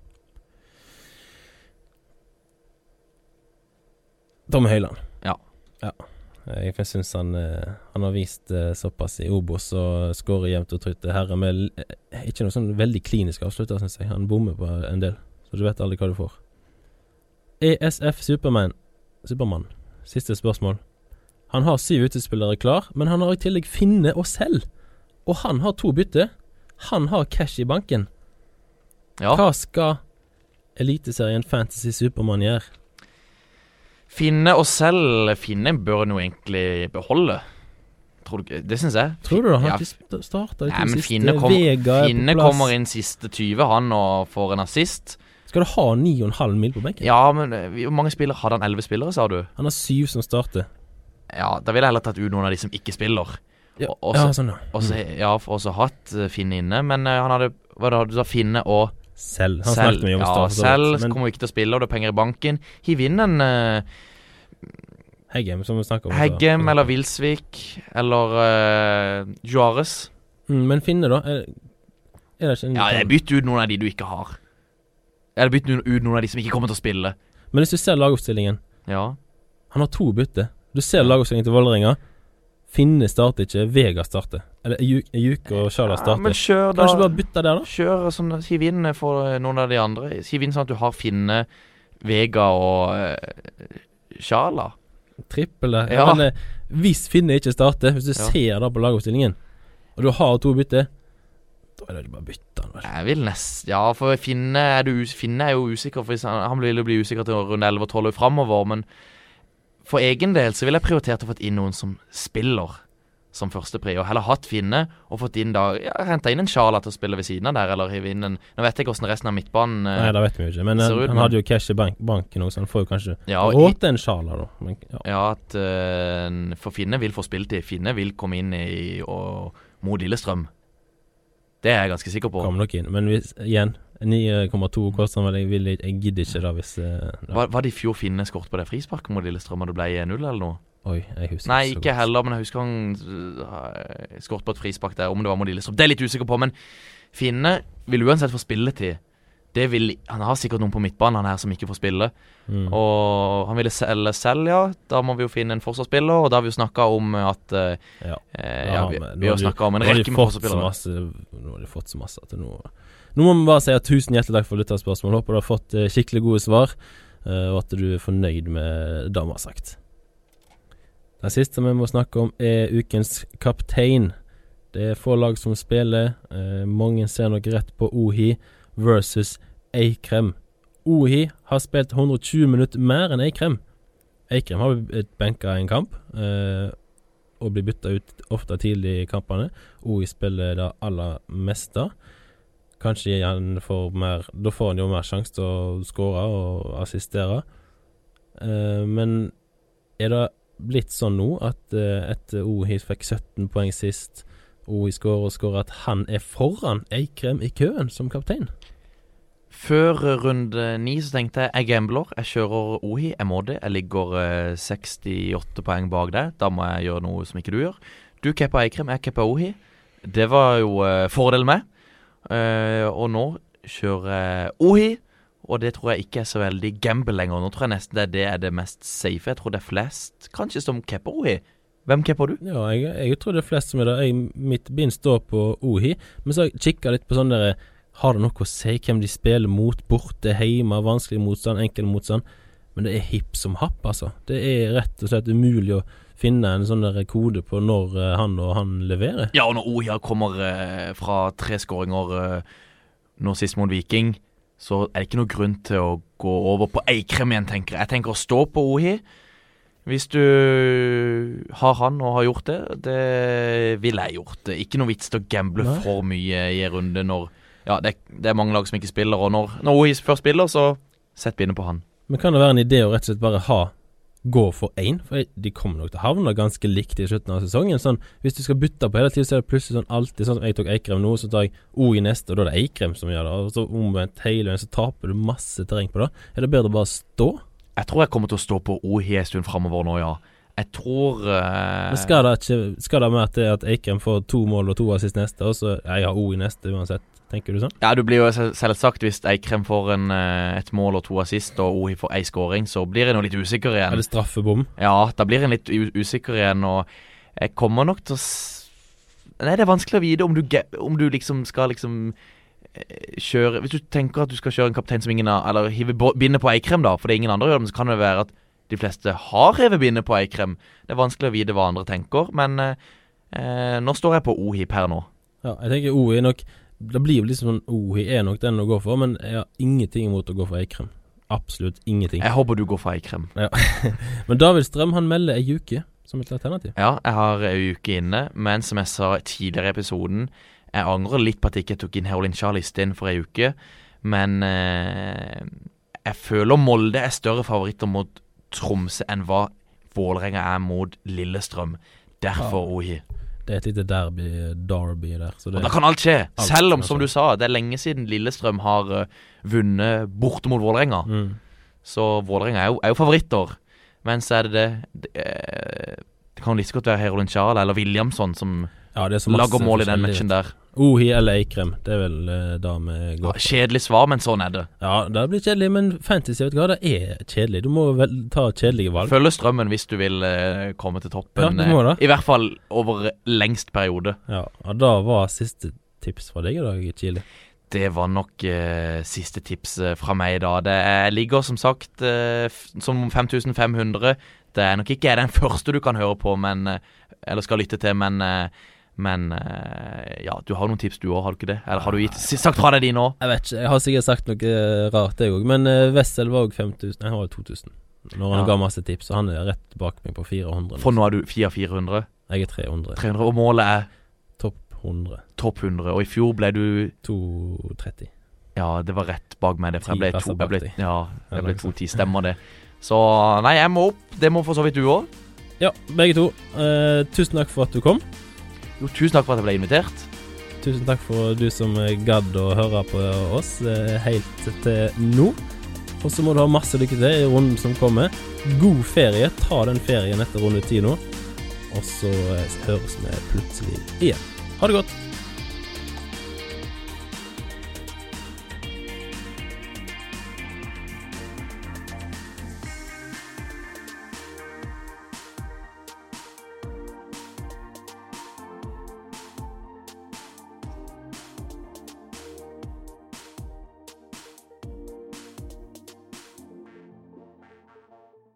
Tommy Høiland.
Ja.
ja. Jeg syns han, eh, han har vist eh, såpass i Obos og skårer jevnt og trutt. Herre med ikke noe sånn veldig klinisk avslutter, syns jeg. Han bommer på en del, så du vet aldri hva du får. ESF Superman. Supermann. Siste spørsmål. Han har syv utespillere klar, men han har i tillegg Finne og selv. Og han har to bytte. Han har cash i banken.
Ja.
Hva skal Eliteserien Fantasy Supermann gjøre?
Finne og selv Finne bør han jo egentlig beholde. Tror du Det syns jeg.
Tror du da? Han
Ja,
har ikke starta de
Nei, men
siste.
Finne, kom,
Vega er
Finne
på plass.
kommer inn siste 20, han, og får en assist.
Skal du ha 9,5 mil på benken?
Ja, men eh, hvor mange spillere hadde han? 11 spillere, sa du?
Han har syv som starter.
Ja, da ville jeg heller tatt ut noen av de som ikke spiller.
Ja,
Og- og
ja sånn, ja.
Og så, ja, også hatt Finn Finne inne, men eh, han hadde Hva da, du sa Finne og
Selv. Han
selv.
snakket mye om
Ja,
Stad.
selv
Men
kommer ikke til å spille, og det er penger i banken. Hiv inn en uh,
Heggem, som vi snakker om. så-
Heggem eller Wilsvik eller uh, Juarez.
Mm, men Finne, da? Er, er det ikke en
Ja, bytter ut noen av de du ikke har. Eller bytter ut noen av de som ikke kommer til å spille.
Men hvis du ser lagoppstillingen
Ja.
Han har to bytte. Du ser lagoppstillingen til Vålerenga. Finne starter ikke, Vega starter. Eller Ejuk- og Sjala
ja
starter.
men kjør da.
Kanskje bare bytte der, da?
Kjør sånn, Hiv inn for eh, noen av de andre. Hiv inn sånn at du har Finne, Vega og uh, Sjala.
Trippel der.
Ja.
Men eh, hvis Finne ikke starter, hvis du
Ja.
ser da på lagoppstillingen, og du har to bytte, da er det bare å bytte han, vel.
Jeg vil nest Ja, for Finne er, du, Finne er jo usikker, for han, han vil bli usikker til runde 11 og 12 framover. Men for egen del så ville jeg prioritert å fått inn noen som spiller som førstepri, og heller hatt Finne og fått inn da ja, Henta inn en Sjala til å spille ved siden av der, eller hive inn en Nå vet jeg ikke hvordan resten av midtbanen eh,
Nei, det vet vi jo ikke. Men han,
ut,
han hadde jo cash i bank, banken òg, så han får jo kanskje
Ja,
råd til en Sjala, da. Men, ja.
Ja, at uh, For Finne vil få spilletid. Finne vil komme inn i og, mot Lillestrøm. Det er jeg ganske sikker på.
Kommer nok inn. Men hvis, igjen, 9,2 koster han vel. Jeg, vil, jeg gidder ikke da hvis eh, ja.
Var, var det i fjor Finne kort på det frisparket mot Lillestrøm og det ble 1-0 eller noe?
Oi, jeg husker
Nei, ikke
godt.
heller, men jeg husker han uh, skåret på et frispark der, om det var mot Lillestrøm. Det er jeg litt usikker på, men Finne vil uansett få spilletid. Det vil, han har sikkert noen på midtbanen han her som ikke får spille.
Mm.
Og han ville selge selv, ja. Da må vi jo finne en forsvarsspiller, og da har vi jo snakka om at eh,
Ja.
eh,
Ja,
vi, vi har snakka om en rekke med forsvarsspillere.
masse Nå har de fått så masse at nå Nå må vi bare si at tusen hjertelig takk for lytterspørsmål. Håper du har fått eh, skikkelig gode svar, eh, og at du er fornøyd med det vi har sagt. Den siste vi må snakke om, er ukens kaptein. Det er få lag som spiller. Eh, mange ser nok rett på Ohi versus Eikrem. Ohi har spilt 120 minutter mer enn Eikrem. Eikrem har blitt benka i en kamp, eh, og blir bytta ut ofte tidlig i kampene. Ohi spiller det aller meste. Kanskje han får mer Da får han jo mer sjanse til å skåre og assistere. Eh, men er det blitt sånn nå at eh, etter Ohi fikk 17 poeng sist, Ohi skårer og skårer, at han er foran Eikrem i køen som kaptein?
Før eh, runde ni så tenkte jeg jeg gambler. Jeg kjører Ohi. Jeg må det. Jeg ligger eh, 68 poeng bak deg. Da må jeg gjøre noe som ikke du gjør. Du cappa Eikrem, jeg cappa Ohi. Det var jo uh, fordelen med. Eh, og nå kjører jeg Ohi. Og det tror jeg ikke er så veldig gamble lenger. Nå tror jeg nesten det er det er det mest safe. Jeg tror det er flest kanskje som capper Ohi. Hvem capper du?
Ja, jeg, jeg tror det er flest som er det. Mitt bind står på Ohi, men så har jeg litt på sånn derre Har det noe å si hvem de spiller mot? Borte, hjemme, vanskelig motstand, enkel motstand? Men det er hipp som happ, altså. Det er rett og slett umulig å finne en sånn der kode på når eh, han og han leverer.
Ja, og når Oja kommer eh, fra tre skåringer eh, nå sist mot Viking, så er det ikke noe grunn til å gå over på Eikrem igjen, tenker jeg. Jeg tenker å stå på Ohi. Hvis du har han og har gjort det, det ville jeg gjort. Ikke noe vits til å gamble
Nei.
for mye i en runde når Ja, det, det er mange lag som ikke spiller, og når, når Ohis først spiller, så sett bindet på han.
Men kan det være en idé å rett og slett bare ha gå for én? For de kommer nok til å havne ganske likt i slutten av sesongen. Sånn, hvis du skal bytte på hele tiden, så er det plutselig sånn alltid sånn som jeg tok Eikrem nå, så tar jeg O i neste, og da er det Eikrem som gjør det. Og så omvendt hele veien, så taper du masse terreng på det. Er det bedre å bare stå?
Jeg tror jeg kommer til å stå på Ohi en stund framover nå, ja. Jeg tror uh...
Men skal det ikke Skal det mer til at Eikrem får to mål og to assist neste, og så jeg har O i neste uansett? Tenker du sånn?
Ja, du blir jo selvsagt Hvis Eikrem får en, eh, et mål og to assist, og Ohi får ei scoring, så blir en jo litt usikker
Er
igjen.
Eller straffebom?
Ja, da blir en litt usikker igjen, og jeg kommer nok til å Nei, det er vanskelig å vite om du, om du liksom skal liksom eh, kjøre Hvis du tenker at du skal kjøre en kaptein som ingen har Eller hive bindet på Eikrem, da, fordi ingen andre gjør det, men så kan det være at de fleste har revet bindet på Eikrem. Det er vanskelig å vite hva andre tenker, men eh, eh, nå står jeg på Ohi per nå.
Ja, jeg tenker O er nok Det blir jo liksom sånn O er nok den å gå for, men jeg har ingenting imot å gå for Eikrem. Absolutt ingenting.
Jeg håper du går for Eikrem.
Men David Strøm han melder ei uke som et alternativ.
Ja, jeg har ei uke inne, men som jeg sa tidligere i episoden, jeg angrer litt på at jeg ikke tok inn Herolin Charlie istedenfor ei uke. Men eh, jeg føler Molde er større favoritter mot Tromsø enn hva Vålerenga er mot Lillestrøm. Derfor Ohi.
Det er et lite derby, derby der. Så det,
Og da kan alt skje.
Alt
Selv om, som du sa, det er lenge siden Lillestrøm har uh, vunnet borte mot Vålerenga.
mm.
Så Vålerenga er, jo- er jo favoritter. Men så er det det Det, eh, det kan like godt være Herolin Charles eller Williamson som
ja, masse
lager mål i den matchen der.
Ohi eller Eikrem, det er vel eh, da vi
Ja,
går.
kjedelig svar, men sånn er det.
Ja, det blir kjedelig, men fantasy, vet du hva, det er kjedelig. Du må vel ta kjedelige valg.
Følge strømmen hvis du vil eh, komme til toppen.
Ja, du må
eh,
det.
I hvert fall over lengst periode.
Ja, og da var siste tips fra deg i dag, Chile.
Det var nok eh, siste tips fra meg da. Det er, ligger som sagt eh, som 5500. Det er nok ikke den første du kan høre på, men Eller skal lytte til, men eh, men eh, ja, du har noen tips du òg, har du ikke det? Eller har du gitt, sagt fra deg de nå?
Jeg vet ikke, jeg har sikkert sagt noe eh, rart, jeg òg, men uh, Wessel var òg 5000 Nei, han var jo 2000. Når han
Ja.
ga masse tips, og han er rett bak meg på 400.
For nå er du 400-400.
Jeg er 300.
300, og målet er
Topp 100.
topp 100. Og i fjor ble du
230.
Ja, det var rett bak meg. Det, for jeg ble
plasser
to, jeg ble, ja, jeg ble to ti. Stemmer det. Så nei, jeg må opp. Det må for så vidt du òg.
Ja, begge to. Eh, tusen takk for at du kom.
Jo, tusen takk for at jeg ble invitert.
Tusen takk for du som gadd å høre på oss eh, helt til nå. Og så må du ha masse lykke til i runden som kommer. God ferie. Ta den ferien etter runde ti nå. Og så eh, høres vi plutselig igjen. Ha det godt.